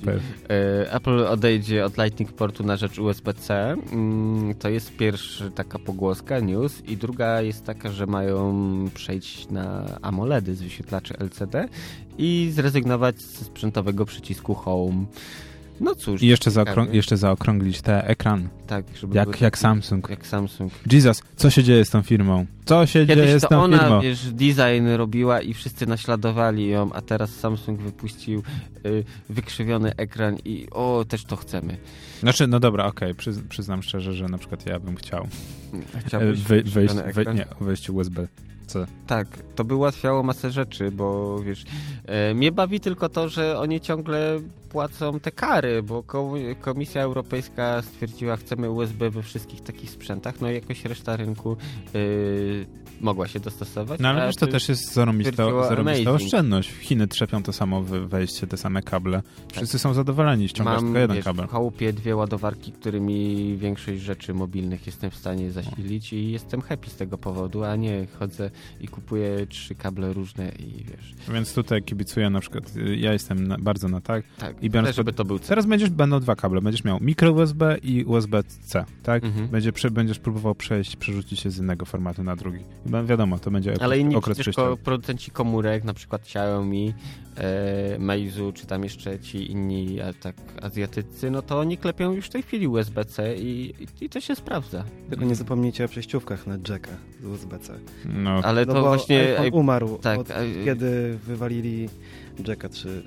E, Apple odejdzie od Lightning portu na rzecz USB-C. Mm, to jest pierwsza taka pogłoska, news. I druga jest taka, że mają przejść na AMOLEDy z wyświetlaczy LCD i zrezygnować ze sprzętowego przycisku Home. No cóż. I jeszcze, zaokrą jeszcze zaokrąglić te ekran. Tak, żeby jak, jak Samsung. Jak Samsung. Jesus, co się dzieje z tą firmą? Co się Kiedyś dzieje z tą ona, firmą? wiesz, design robiła i wszyscy naśladowali ją, a teraz Samsung wypuścił y, wykrzywiony ekran i o, też to chcemy. Znaczy, no dobra, okej, okay. przyznam szczerze, że na przykład ja bym chciał Chciałbyś wy, wejść, wy, nie, wejść USB. Tak, to by ułatwiało masę rzeczy, bo wiesz, e, mnie bawi tylko to, że oni ciągle płacą te kary, bo Komisja Europejska stwierdziła, chcemy USB we wszystkich takich sprzętach, no i jakoś reszta rynku yy, mogła się dostosować. No ale wiesz, to też jest zarobista, zarobista oszczędność. Chiny trzepią to samo wejście, te same kable. Wszyscy tak. są zadowoleni, ściągasz Mam, tylko jeden wiesz, kabel. w chałupie dwie ładowarki, którymi większość rzeczy mobilnych jestem w stanie zasilić i jestem happy z tego powodu, a nie chodzę i kupuję trzy kable różne i wiesz. Więc tutaj kibicuję na przykład, ja jestem na, bardzo na tak. Tak, I biorąc też, żeby to był Teraz będziesz, będą dwa kable. Będziesz miał mikro USB i USB-C, tak? Mhm. Będzie, prze, będziesz próbował przejść, przerzucić się z jednego formatu na drugi. I ba- wiadomo, to będzie Ale inni okres przecież przejściowy. ko- producenci komórek, na przykład Xiaomi, e, Meizu, czy tam jeszcze ci inni a, tak azjatycy, no to oni klepią już w tej chwili USB-C i, i, i to się sprawdza. Tylko nie zapomnijcie o przejściówkach na jacka z USB-C. No, Ale No to bo właśnie... iPhone ej, umarł tak, od, kiedy wywalili jacka 3.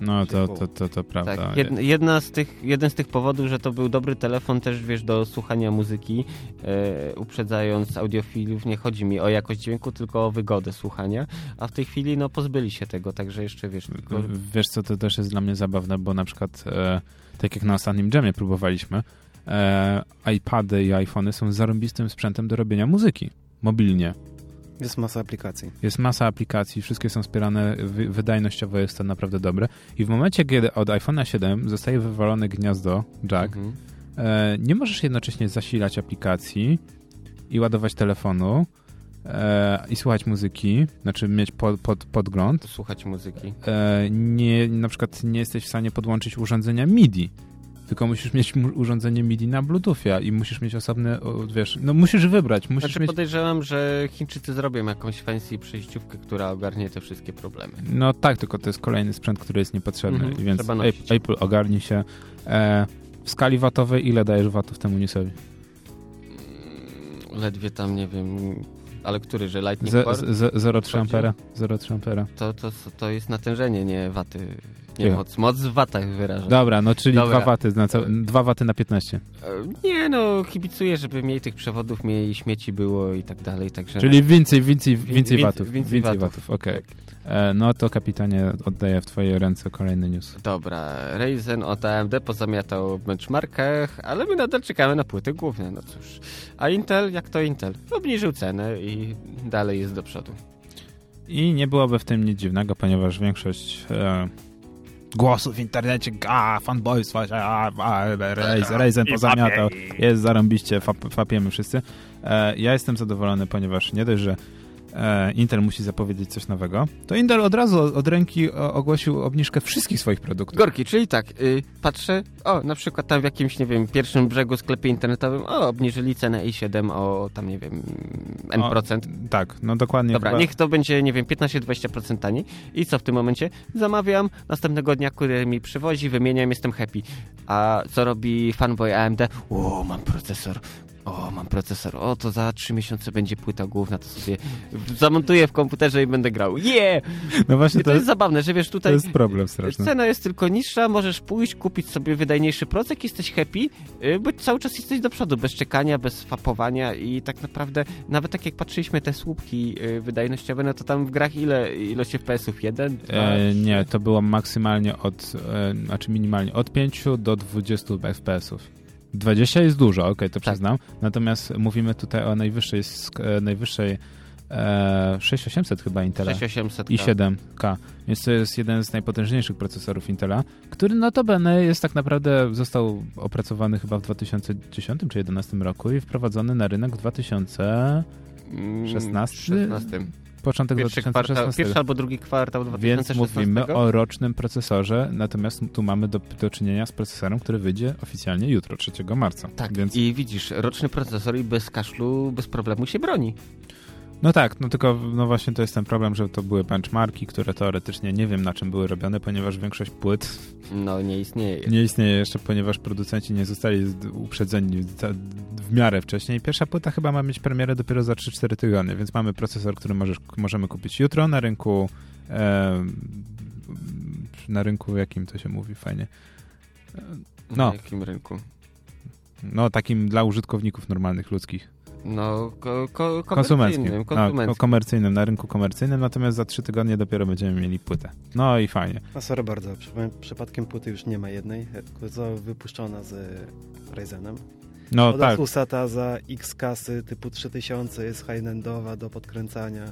no to, to, to, to prawda. Tak, jed, jedna z tych, jeden z tych powodów, że to był dobry telefon też, wiesz, do słuchania muzyki, e, uprzedzając audiofilów, nie chodzi mi o jakość dźwięku, tylko o wygodę słuchania, a w tej chwili, no, pozbyli się tego, także jeszcze, wiesz, tylko... Wiesz co, to też jest dla mnie zabawne, bo na przykład e, tak jak na ostatnim dżemie próbowaliśmy, e, iPady i iPhony są zarąbistym sprzętem do robienia muzyki mobilnie. Jest masa aplikacji. Jest masa aplikacji, wszystkie są wspierane, wy, wydajnościowo jest to naprawdę dobre. I w momencie, kiedy od iPhone'a 7 zostaje wywalone gniazdo jack, Mhm. e, nie możesz jednocześnie zasilać aplikacji i ładować telefonu e, i słuchać muzyki, znaczy mieć pod, pod, podgląd. Słuchać muzyki. E, nie, na przykład nie jesteś w stanie podłączyć urządzenia MIDI. Tylko musisz mieć urządzenie MIDI na Bluetoothie i musisz mieć osobne, wiesz, no musisz wybrać, musisz Znaczy mieć... podejrzewam, że Chińczycy zrobią jakąś fancy przejściówkę, która ogarnie te wszystkie problemy. No tak, tylko to jest kolejny sprzęt, który jest niepotrzebny, Mhm, więc Apple, nosić. Apple ogarni się. E, w skali watowej ile dajesz watów temu Nisowi? Mm, Ledwie tam, nie wiem, ale który, że Lightning z- z- 0,3 Chodzi? ampera? 0,3 ampera. To, to, to jest natężenie, nie waty. Nie moc. Moc w watach wyraża. Dobra, no czyli Dobra. 2 waty, na ca- 2 waty na 15. E, Nie no, kibicuję, żeby mniej tych przewodów, mniej śmieci było i tak dalej, także... Czyli więcej, więcej, Wi- więcej watów. więcej watów. watów, okej. Tak. E, No to kapitanie oddaję w twoje ręce kolejny news. Dobra, Ryzen od AMD pozamiatał w benchmarkach, ale my nadal czekamy na płyty główne, no cóż. A Intel, jak to Intel? Obniżył cenę i dalej jest do przodu. I nie byłoby w tym nic dziwnego, ponieważ większość e, głosów w internecie, a fanboys, a, a, Ryzen pozamiatał, jest zarąbiście, fap, fapiemy wszyscy. E, ja jestem zadowolony, ponieważ nie dość, że Intel musi zapowiedzieć coś nowego, to Intel od razu od ręki ogłosił obniżkę wszystkich swoich produktów. Gorki, czyli tak, y, patrzę, o, na przykład tam w jakimś, nie wiem, pierwszym brzegu sklepie internetowym, o, obniżyli cenę i7 o tam, nie wiem, n O, procent. Tak, no dokładnie. Dobra, chyba- niech to będzie, nie wiem, 15-20% taniej. I co w tym momencie? Zamawiam, następnego dnia kurier mi przywozi, wymieniam, jestem happy. A co robi fanboy AMD? O, mam procesor. O, mam procesor. O, to za 3 miesiące będzie płyta główna, to sobie zamontuję w komputerze i będę grał. Yeah! No właśnie I to jest zabawne, że wiesz, to tutaj jest problem straszny. cena jest tylko niższa, możesz pójść, kupić sobie wydajniejszy procek, jesteś happy, yy, bo cały czas jesteś do przodu, bez czekania, bez fapowania i tak naprawdę, nawet tak jak patrzyliśmy te słupki yy, wydajnościowe, no to tam w grach ile ilość FPS-ów? Jeden? Dwa, E, trzy? nie, to było maksymalnie od, e, znaczy minimalnie od 5 do 20 FPS-ów. 20 jest dużo, okej, to Tak. przyznam. Natomiast mówimy tutaj o najwyższej, e, najwyższej e, 6800 chyba Intela 6800. i 7K, więc to jest jeden z najpotężniejszych procesorów Intela, który notabene jest tak naprawdę, został opracowany chyba w 2010 czy 2011 roku i wprowadzony na rynek w 2000, Mm, 16? 16. początek Pierwszy, kwartał, 2016. pierwszy albo drugi kwartał Więc 2016. mówimy o rocznym procesorze, natomiast tu mamy do, do czynienia z procesorem, który wyjdzie oficjalnie jutro, 3 marca. Tak, Więc, i widzisz, roczny procesor i bez kaszlu, bez problemu się broni. No tak, no tylko no właśnie to jest ten problem, że to były benchmarki, które teoretycznie nie wiem na czym były robione, ponieważ większość płyt No, nie istnieje. nie istnieje jeszcze, ponieważ producenci nie zostali uprzedzeni w miarę wcześniej. Pierwsza płyta chyba ma mieć premierę dopiero za 3-4 tygodnie, więc mamy procesor, który możesz, możemy kupić jutro na rynku e, na rynku jakim to się mówi fajnie. Na no. jakim rynku? No takim dla użytkowników normalnych, ludzkich. No, ko, ko, Konsumenckim. No, konsumenckim. ko- komercyjnym, na rynku komercyjnym, natomiast za trzy tygodnie dopiero będziemy mieli płytę. No i fajnie. A sorry bardzo, przy, przypadkiem płyty już nie ma jednej, tylko została wypuszczona z Ryzenem. No Od tak, Asusa ta za X kasy typu 3000 jest high-endowa do podkręcania.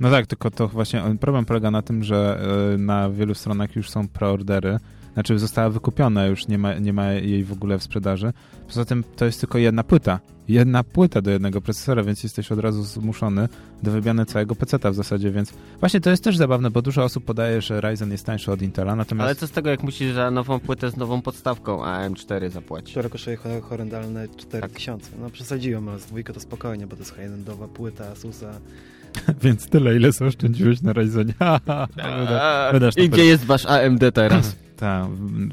no tak, tylko to właśnie problem polega na tym, że y, na wielu stronach już są preordery Znaczy została wykupiona, już nie ma, nie ma jej w ogóle w sprzedaży. Poza tym to jest tylko jedna płyta. Jedna płyta do jednego procesora, więc jesteś od razu zmuszony do wymiany całego peceta w zasadzie, więc właśnie to jest też zabawne, bo dużo osób podaje, że Ryzen jest tańszy od Intela, natomiast... Ale co z tego, jak musisz za nową płytę z nową podstawką AM4 zapłacić? Która kosztuje ho- horrendalne 4000. No przesadziłem, ale z dwójkę to spokojnie, bo to jest high-endowa płyta Asusa. Więc tyle, ile sobie oszczędziłeś na Ryzenie. A, wydasz to I gdzie jest wasz AMD teraz? Ta,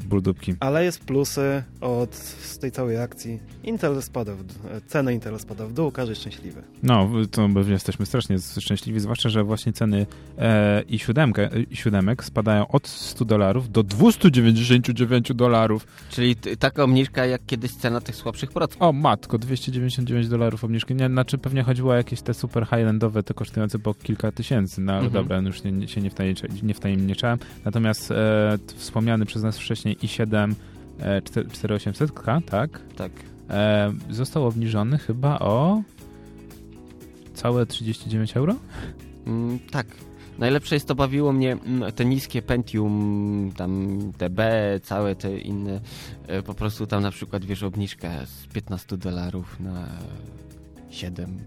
buldupki. Ale jest plusy od z tej całej akcji. Intel spada w, cena Intel spada w dół, każdy jest szczęśliwy. No, to my jesteśmy strasznie szczęśliwi, zwłaszcza, że właśnie ceny e, i siódemkę, i siódemek spadają od 100 dolarów do 299 dolarów. Czyli t- taka obniżka jak kiedyś cena tych słabszych procent. O matko, 299 dolarów obniżki. Nie, znaczy pewnie chodziło o jakieś te super high-endowe, te kosztujące po kilka tysięcy, no ale Mhm. dobra, już nie, się nie, wtajemnicza- nie wtajemniczałem. Natomiast e, t- wspomniany przez nas wcześniej i7 e, 4- 4800K, tak? Tak. E, został obniżony chyba o całe 39 euro? Mm, tak. Najlepsze jest to bawiło mnie mm, te niskie Pentium, tam DB, całe te inne, e, po prostu tam na przykład wiesz obniżka z 15 dolarów na 7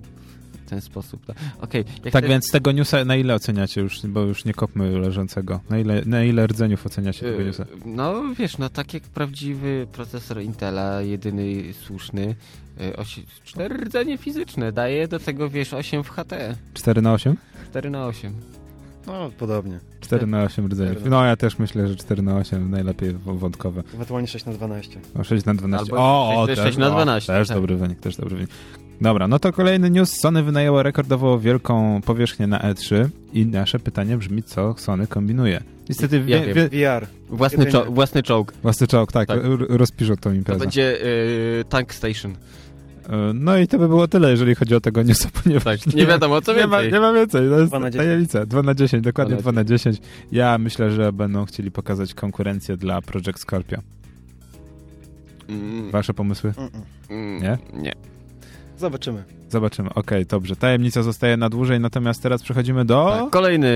w ten sposób. tak. Jak Tak te- więc tego newsa na ile oceniacie już, bo już nie kopmy leżącego. Na ile, na ile rdzeniów oceniacie tego e, newsa? No wiesz, no tak jak prawdziwy procesor Intela, jedyny słuszny, e, osi- cztery rdzenie fizyczne, daje do tego wiesz 8 w HT, 4 na 8? 4 na 8. No, podobnie. 4 na 8 rdzeniów. No ja też myślę, że 4 na 8 najlepiej wątkowe. Ewentualnie 6 na 12. O 6 na 12. Albo o, o, 6 też, na o, 12, też tak. dobry wynik, też dobry wynik. Dobra, no to kolejny news. Sony wynajęło rekordowo wielką powierzchnię na E3 i nasze pytanie brzmi, co Sony kombinuje. Niestety Ja wie, wie, VR. Własny, czo- własny czołg. własny czołg, tak, Tak. rozpiszą tą To imprezę. będzie e, Tank Station. E, No i to by było tyle, jeżeli chodzi o tego newsa, ponieważ Tak, nie wiadomo co nie ma, więcej. nie ma więcej, to jest Dwa na dziesięć. tajemnica. 2 na 10, dokładnie 2 Dwa na na 10. Ja myślę, że będą chcieli pokazać konkurencję dla Project Scorpio. Mm, Wasze pomysły? Mm-mm. mm, Nie? Nie. Zobaczymy. Zobaczymy. Okej, dobrze. Tajemnica zostaje na dłużej, natomiast teraz przechodzimy do... Tak, kolejny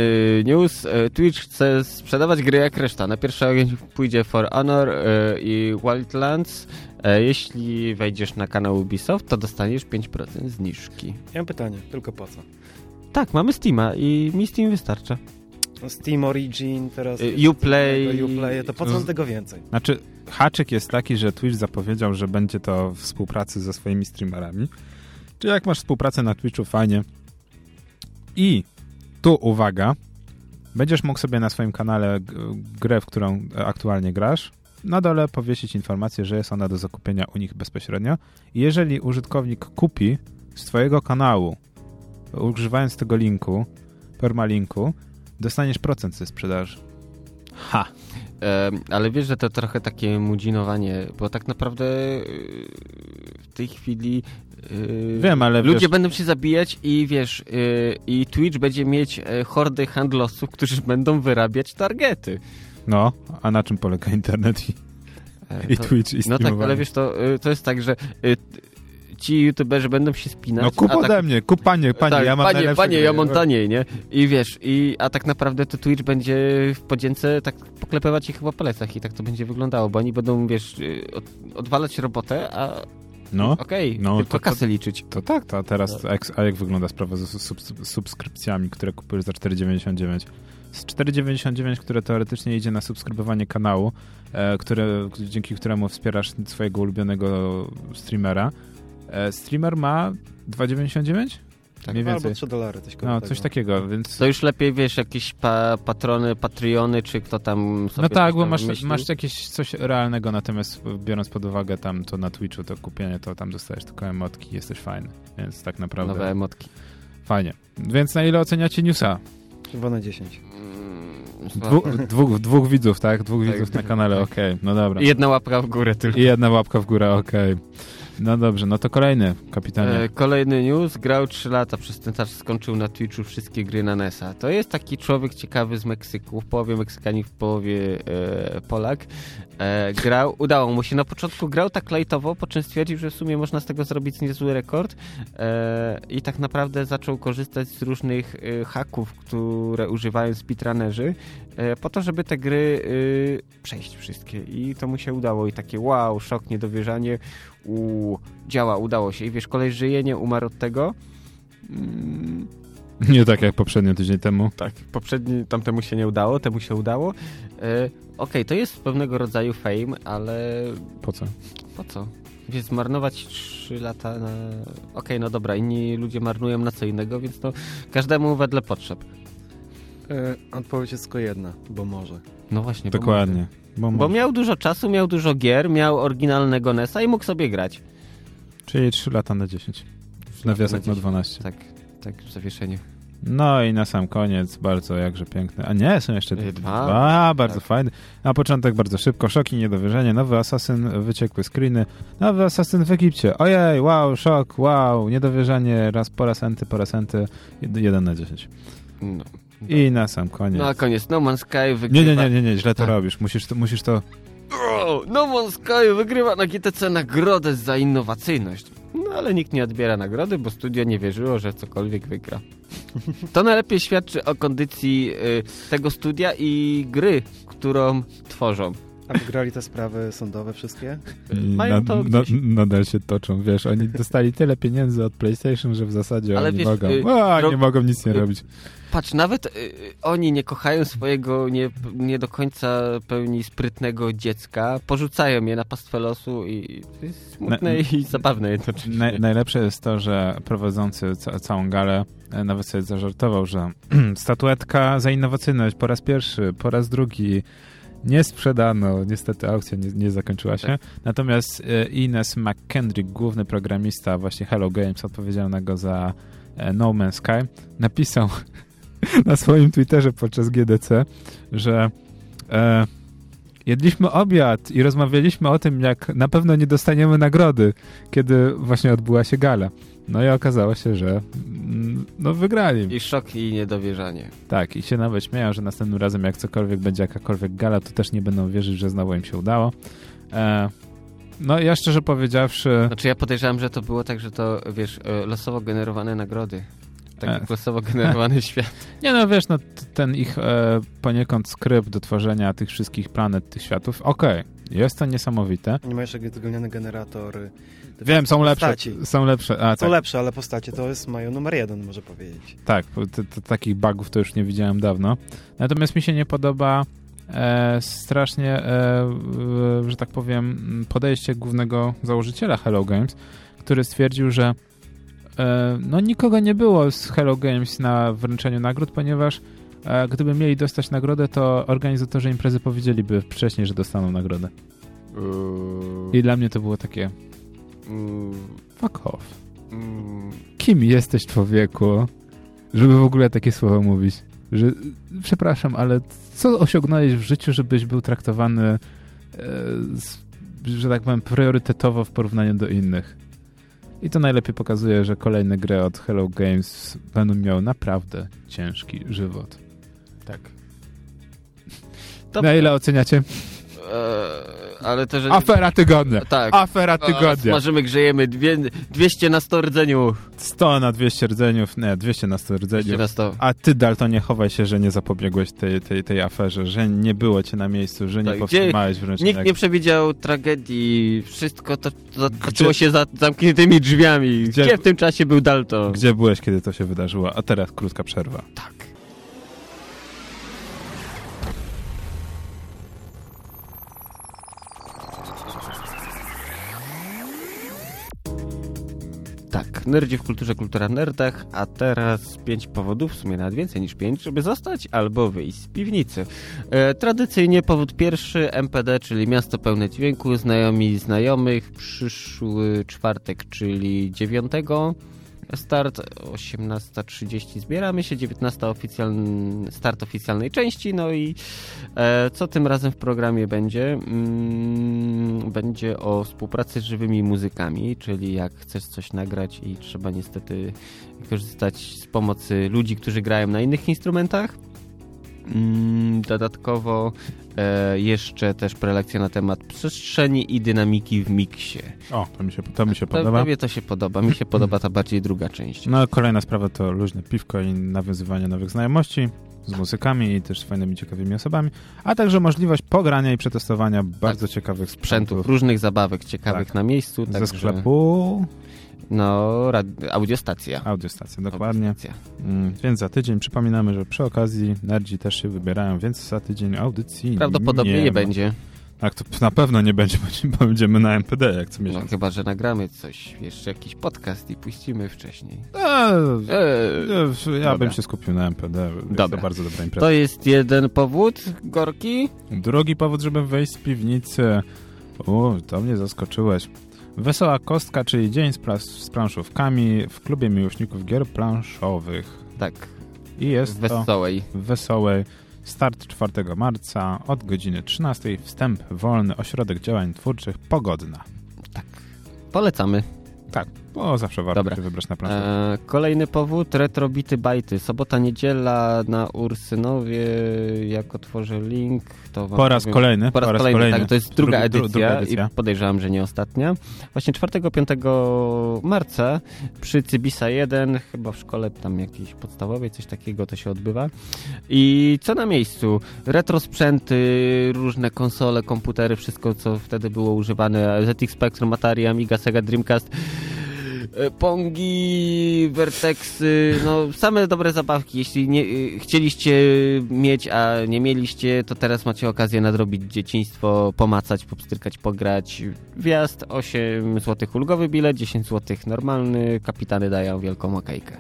news. E, Twitch chce sprzedawać gry jak reszta. Na pierwszy ogień pójdzie For Honor e, i Wildlands. E, Jeśli wejdziesz na kanał Ubisoft, to dostaniesz 5% zniżki. Ja mam pytanie, tylko po co? Tak, mamy Steama i mi Steam wystarcza. Steam Origin, teraz... Uplay. Uplay, to po co Z- tego więcej? Znaczy, haczyk jest taki, że Twitch zapowiedział, że będzie to w współpracy ze swoimi streamerami. Czyli jak masz współpracę na Twitchu, fajnie. I tu uwaga, będziesz mógł sobie na swoim kanale grę, w którą e, aktualnie grasz, na dole powiesić informację, że jest ona do zakupienia u nich bezpośrednio. I jeżeli użytkownik kupi z twojego kanału, używając tego linku, permalinku, dostaniesz procent ze sprzedaży. Ha! Ale wiesz, że to trochę takie mudzinowanie, bo tak naprawdę e, w tej chwili e, Wiem, ale ludzie wiesz- będą się zabijać i wiesz, e, i Twitch będzie mieć e, hordy handlowców, którzy będą wyrabiać targety. No, a na czym polega internet i, E, i Twitch i No tak, ale wiesz, to, e, to jest tak, że t- ci youtuberzy będą się spinać. No kup ode tak, mnie, kup panie, panie, tak, ja mam panie, panie, ja mam taniej, nie? I wiesz, i, a tak naprawdę to Twitch będzie w podzięce tak poklepywać ich chyba po plecach i tak to będzie wyglądało, bo oni będą, wiesz, y, od, odwalać robotę, a No, okej, no, tylko to- kasę liczyć. to tak, to a teraz, a jak, a jak wygląda sprawa z sub, subskrypcjami, które kupujesz za 4,99? Z 4,99, które teoretycznie idzie na subskrybowanie kanału, e, które, dzięki któremu wspierasz swojego ulubionego streamera, e, streamer ma 2,99? Tak. Mniej Albo więcej. 3 dolary, coś No, coś takiego, więc... To już lepiej, wiesz, jakieś pa, patrony, patriony, czy kto tam sobie No tak, bo masz, masz jakieś coś realnego, natomiast biorąc pod uwagę tam to na Twitchu, to kupienie, to tam dostajesz tylko emotki, jesteś fajny, więc tak naprawdę Nowe emotki. fajnie. Więc na ile oceniacie newsa? 2 na 10. Mm, Dwu, dwóch, dwóch widzów, tak? Dwóch Tak, widzów na kanale, okej, no dobra. I Jedna łapka w górę tylko. I jedna łapka w górę, okej. No dobrze, no to kolejny, kapitanie. E, kolejny news. Grał 3 lata, przez ten czas skończył na Twitchu wszystkie gry na NES-a. To jest taki człowiek ciekawy z Meksyku, w połowie Meksykanin, w połowie e, Polak. E, grał, udało mu się. Na początku grał tak lajtowo, po czym stwierdził, że w sumie można z tego zrobić niezły rekord e, i tak naprawdę zaczął korzystać z różnych e, haków, które używają speedrunnerzy e, po to, żeby te gry e, przejść wszystkie. I to mu się udało i takie wow, szok, niedowierzanie u, działa, udało się. I wiesz, kolej żyje, nie umarł od tego. Mm, Nie tak jak poprzednio tydzień temu. tak, poprzedni, tamtemu się nie udało, temu się udało. E, Okej, to jest pewnego rodzaju fame, ale Po co? po co? Wiesz, zmarnować 3 lata na... Okej, no dobra, inni ludzie marnują na co innego, więc to każdemu wedle potrzeb. E, odpowiedź jest tylko jedna, bo może. No właśnie, Dokładnie. Bo, może. Bo może. miał dużo czasu, miał dużo gier, miał oryginalnego NES-a i mógł sobie grać. Czyli 3 lata na 10. W nawiasach na 12. Tak, tak, w zawieszeniu. No i na sam koniec bardzo jakże piękny. A nie, są jeszcze Y, dwa. dwa. bardzo Tak. fajny. Na początek bardzo szybko, szoki, niedowierzenie. Nowy asasyn, wyciekłe screeny. Nowy asasyn w Egipcie. Ojej, wow, szok, wow, niedowierzanie. Raz po raz enty, po raz enty. 1 na 10. No. I na sam koniec. No a koniec, No Man's Sky Nie, wygrywa... nie, nie, nie, nie, źle to Tak. robisz. Musisz to, musisz to... O, No Man's Sky wygrywa na GTC nagrodę za innowacyjność. No ale nikt nie odbiera nagrody, bo studio nie wierzyło, że cokolwiek wygra. To najlepiej świadczy o kondycji y, tego studia i gry, którą tworzą. A wygrali te sprawy sądowe wszystkie? Mają Na- to na- gdzieś. nadal się toczą, wiesz, oni dostali tyle pieniędzy od PlayStation, że w zasadzie Ale oni wiesz, mogą, y, a, nie mogą nic nie y, robić. Patrz, nawet y, y, oni nie kochają swojego nie, nie do końca pełni sprytnego dziecka, porzucają je na pastwę losu i to jest smutne Na- i zabawne jednocześnie. Naj, najlepsze jest to, że prowadzący ca całą galę e, nawet sobie zażartował, że statuetka za innowacyjność po raz pierwszy, po raz drugi nie sprzedano. Niestety aukcja nie, nie zakończyła się. Tak. Natomiast e, Ines McKendrick, główny programista właśnie Hello Games, odpowiedzialnego za e, No Man's Sky, napisał na swoim Twitterze podczas GDC, że e, jedliśmy obiad i rozmawialiśmy o tym, jak na pewno nie dostaniemy nagrody, kiedy właśnie odbyła się gala. No i okazało się, że mm, no wygrali. I szok i niedowierzanie. Tak, i się nawet śmieją, że następnym razem jak cokolwiek będzie jakakolwiek gala, to też nie będą wierzyć, że znowu im się udało. E, no ja szczerze powiedziawszy, Znaczy ja podejrzewam, że to było tak, że to, wiesz, e, losowo generowane nagrody. Tak E. jak losowo generowany świat. nie no wiesz, no ten ich e, poniekąd skrypt do tworzenia tych wszystkich planet, tych światów, okej, jest to niesamowite. Nie ma jeszcze wypełniony generator. y, Wiem, są lepsze, są lepsze, a Są tak, lepsze, ale postacie to jest mają numer jeden, może powiedzieć. tak, bo t- t- takich bugów to już nie widziałem dawno. Natomiast mi się nie podoba e, strasznie, e, e, że tak powiem, podejście głównego założyciela Hello Games, który stwierdził, że no nikogo nie było z Hello Games na wręczeniu nagród, ponieważ e, gdyby mieli dostać nagrodę, to organizatorzy imprezy powiedzieliby wcześniej, że dostaną nagrodę. I dla mnie to było takie Mm, fuck off. mm, Kim jesteś człowieku, żeby w ogóle takie słowa mówić? Że, przepraszam, ale co osiągnąłeś w życiu, żebyś był traktowany, e, że tak powiem, priorytetowo w porównaniu do innych? I to najlepiej pokazuje, że kolejne gry od Hello Games będą miały naprawdę ciężki żywot. tak. Na ile oceniacie? e, ale to, że... Afera tygodnia! Tak. Afera A, tygodnia! Smażymy, grzejemy. Dwie, 200 na 100 rdzeniu. 100 na 200 rdzeniów, nie, 200 na 100 200 rdzeniów. na 100. A ty, Daltonie, chowaj się, że nie zapobiegłeś tej, tej, tej aferze, że nie było cię na miejscu, że nie Tak, powstrzymałeś wręcz. Nikt nie przewidział tragedii. Wszystko to toczyło się za zamkniętymi drzwiami. Gdzie- Gdzie, w tym czasie był Dalton? Gdzie byłeś, kiedy to się wydarzyło? A teraz krótka przerwa. Tak. Tak, nerdzi w kulturze, kultura nerdach, a teraz pięć powodów, w sumie nawet więcej niż pięć, żeby zostać albo wyjść z piwnicy. E, tradycyjnie powód pierwszy, MPD, czyli miasto pełne dźwięku, znajomi znajomych, przyszły czwartek, czyli dziewiątego, Start 18.30 zbieramy się, 19 oficjalny, start oficjalnej części, no i e, co tym razem w programie będzie? Mm, będzie o współpracy z żywymi muzykami, czyli jak chcesz coś nagrać i trzeba niestety korzystać z pomocy ludzi, którzy grają na innych instrumentach. Mm, dodatkowo e, jeszcze też prelekcja na temat przestrzeni i dynamiki w miksie. O, to mi się, to mi się To- podoba. Tobie to się podoba, mi się podoba ta bardziej druga część. No, kolejna sprawa to luźne piwko i nawiązywanie nowych znajomości z muzykami i też z fajnymi, ciekawymi osobami, a także możliwość pogrania i przetestowania bardzo ciekawych Sprzętów, sprzętów różnych zabawek ciekawych Tak. na miejscu. ze także, sklepu No, audiostacja. Audiostacja, dokładnie. Audiostacja. Mm, Więc za tydzień przypominamy, że przy okazji nerdzi też się wybierają, więc za tydzień audycji Prawdopodobnie nie, ma. będzie. Tak, to na pewno nie będzie, bo będziemy na MPD jak co No, miesiąc. chyba, że nagramy coś, jeszcze jakiś podcast i puścimy wcześniej. Eee, Eee, ja dobra. bym się skupił na MPD. Jest Dobra. to bardzo dobra impreza. To jest jeden powód, Gorki. Drugi powód, żeby wejść z piwnicy. U, to mnie zaskoczyłeś. Wesoła kostka, czyli dzień z, plas- z planszówkami w klubie miłośników gier planszowych. Tak, I jest to wesołej. w Wesołej. Start 4 marca od godziny 13. Wstęp wolny, ośrodek działań twórczych Pogodna. Tak. Polecamy. Tak, bo zawsze warto Dobra. się wybrać na planszówkę. E, kolejny powód, retrobity bajty. Sobota, niedziela na Ursynowie. Jak otworzę link, to wam Po raz powiem- kolejny. Po raz, kolejny, tak. To jest druga Drugi- dru- edycja, druga edycja. i podejrzewam, że nie ostatnia. Właśnie 4-5 marca przy Cybisa 1, chyba w szkole tam jakiejś podstawowej, coś takiego to się odbywa. I co na miejscu? Retro sprzęty, różne konsole, komputery, wszystko co wtedy było używane. ZX Spectrum, Atari, Amiga, Sega Dreamcast. E, Pongi, Vertexy, no same dobre zabawki. Jeśli nie, y, chcieliście mieć, a nie mieliście, to teraz macie okazję nadrobić dzieciństwo, pomacać, popstrykać, pograć. Wjazd 8 zł ulgowy bilet, 10 zł normalny. Kapitany dają wielką okejkę.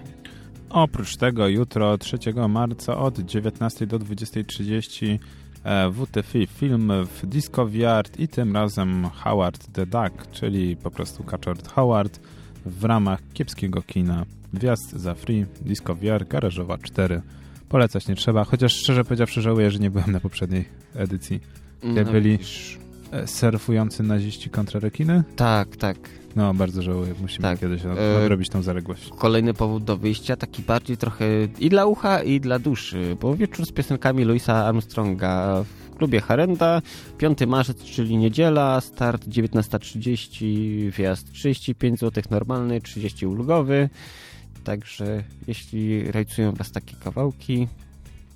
Oprócz tego jutro 3 marca od 19 do 20.30 e, WTF film w Disco VR i tym razem Howard the Duck, czyli po prostu Kaczor Howard w ramach kiepskiego kina. Wjazd za free, Disco VR, garażowa 4. Polecać nie trzeba, chociaż szczerze powiedziawszy żałuję, że nie byłem na poprzedniej edycji. Gdzie No, byli widzisz. e, surfujący naziści kontra rekiny. Tak, tak. No, bardzo żałuję, musimy Tak. kiedyś E, nadrobić tą zaległość. Kolejny powód do wyjścia, taki bardziej trochę i dla ucha, i dla duszy, bo wieczór z piosenkami Louisa Armstronga w klubie Harenda, 5 marzec, czyli niedziela, start 19.30, wjazd 35 zł normalny, 30 ulgowy, także jeśli rajcują Was takie kawałki,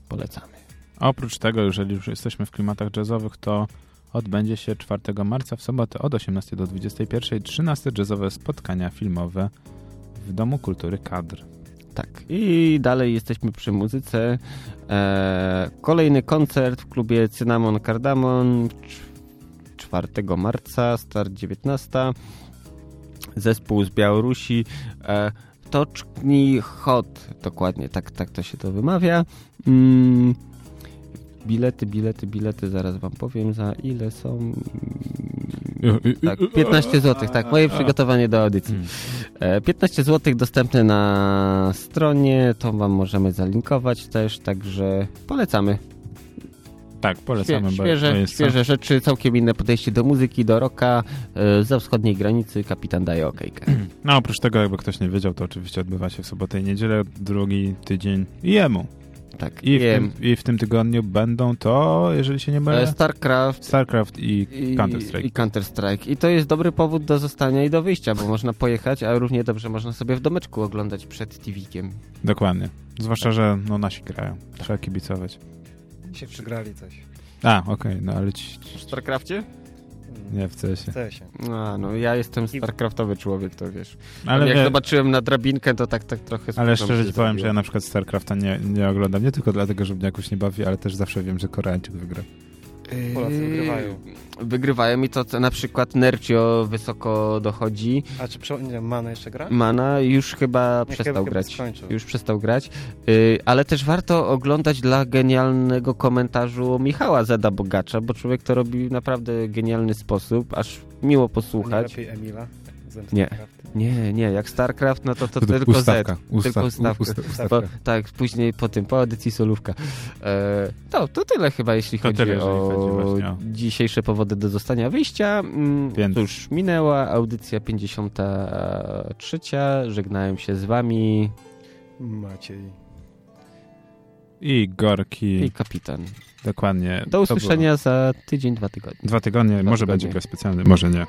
polecamy. Oprócz tego, jeżeli już jesteśmy w klimatach jazzowych, to odbędzie się 4 marca w sobotę od 18 do 21 13 jazzowe spotkania filmowe w Domu Kultury Kadr. Tak, i dalej jesteśmy przy muzyce. E, kolejny koncert w klubie Cynamon Cardamon cz- 4 marca, start 19. Zespół z Białorusi. E, Toczni Hot, dokładnie, tak, tak to się to wymawia. Mm, bilety, bilety, bilety, zaraz wam powiem za ile są. Tak, 15 zł, tak, moje przygotowanie do audycji. Mm. E, 15 zł dostępne na stronie, to wam możemy zalinkować też, także polecamy. Tak, polecamy. Świe, świeże, świeże rzeczy, całkiem inne podejście do muzyki, do rocka. E, za wschodniej granicy kapitan daje okejkę. No oprócz tego, jakby ktoś nie wiedział, to oczywiście odbywa się w sobotę i niedzielę, drugi tydzień jemu. Tak, I w, tym, I w tym tygodniu będą to, jeżeli się nie mylę, E, StarCraft StarCraft i i Counter-Strike. I, Counter-Strike. I to jest dobry powód do zostania i do wyjścia, bo można pojechać, a równie dobrze można sobie w domeczku oglądać przed TV-kiem. Dokładnie. Zwłaszcza, że no, nasi grają. Trzeba kibicować. Się przygrali coś. A, okej, no ale ci, W StarCrafcie? Nie w CS-ie. Chce się. A, no ja jestem StarCraftowy człowiek, to wiesz. Ale, Jak wie, zobaczyłem na drabinkę, to tak, tak trochę... ale szczerze ci powiem, że ja na przykład StarCrafta nie, nie oglądam. Nie tylko dlatego, że mnie jakoś nie bawi, ale też zawsze wiem, że Koreańczyk wygra. Polacy wygrywają. Wygrywają i to co na przykład Nercio wysoko dochodzi. A czy nie wiem, Mana jeszcze gra? Mana już chyba Nie, przestał chyba- chyba grać. skończył. Już przestał grać. Yy, ale też warto oglądać dla genialnego komentarzu Michała Zeda Bogacza, bo człowiek to robi w naprawdę genialny sposób, aż miło A nie posłuchać. lepiej Emila? Nie. Nie, nie, jak StarCraft, no to to, To tylko ustawka, Z. ustaw- tylko ustawka. usta- ustawka. Bo, tak, później po tym, po audycji solówka. E, to, to tyle chyba, jeśli To chodzi tyle, o chodzi właśnie o- dzisiejsze powody do zostania wyjścia. Mm, Więc- Cóż, minęła audycja 53. Żegnałem się z wami Maciej. I Gorki. i kapitan. Dokładnie. Do usłyszenia za tydzień, dwa tygodnie. Dwa tygodnie, Dwa może tygodnie. będzie gość specjalny, może nie.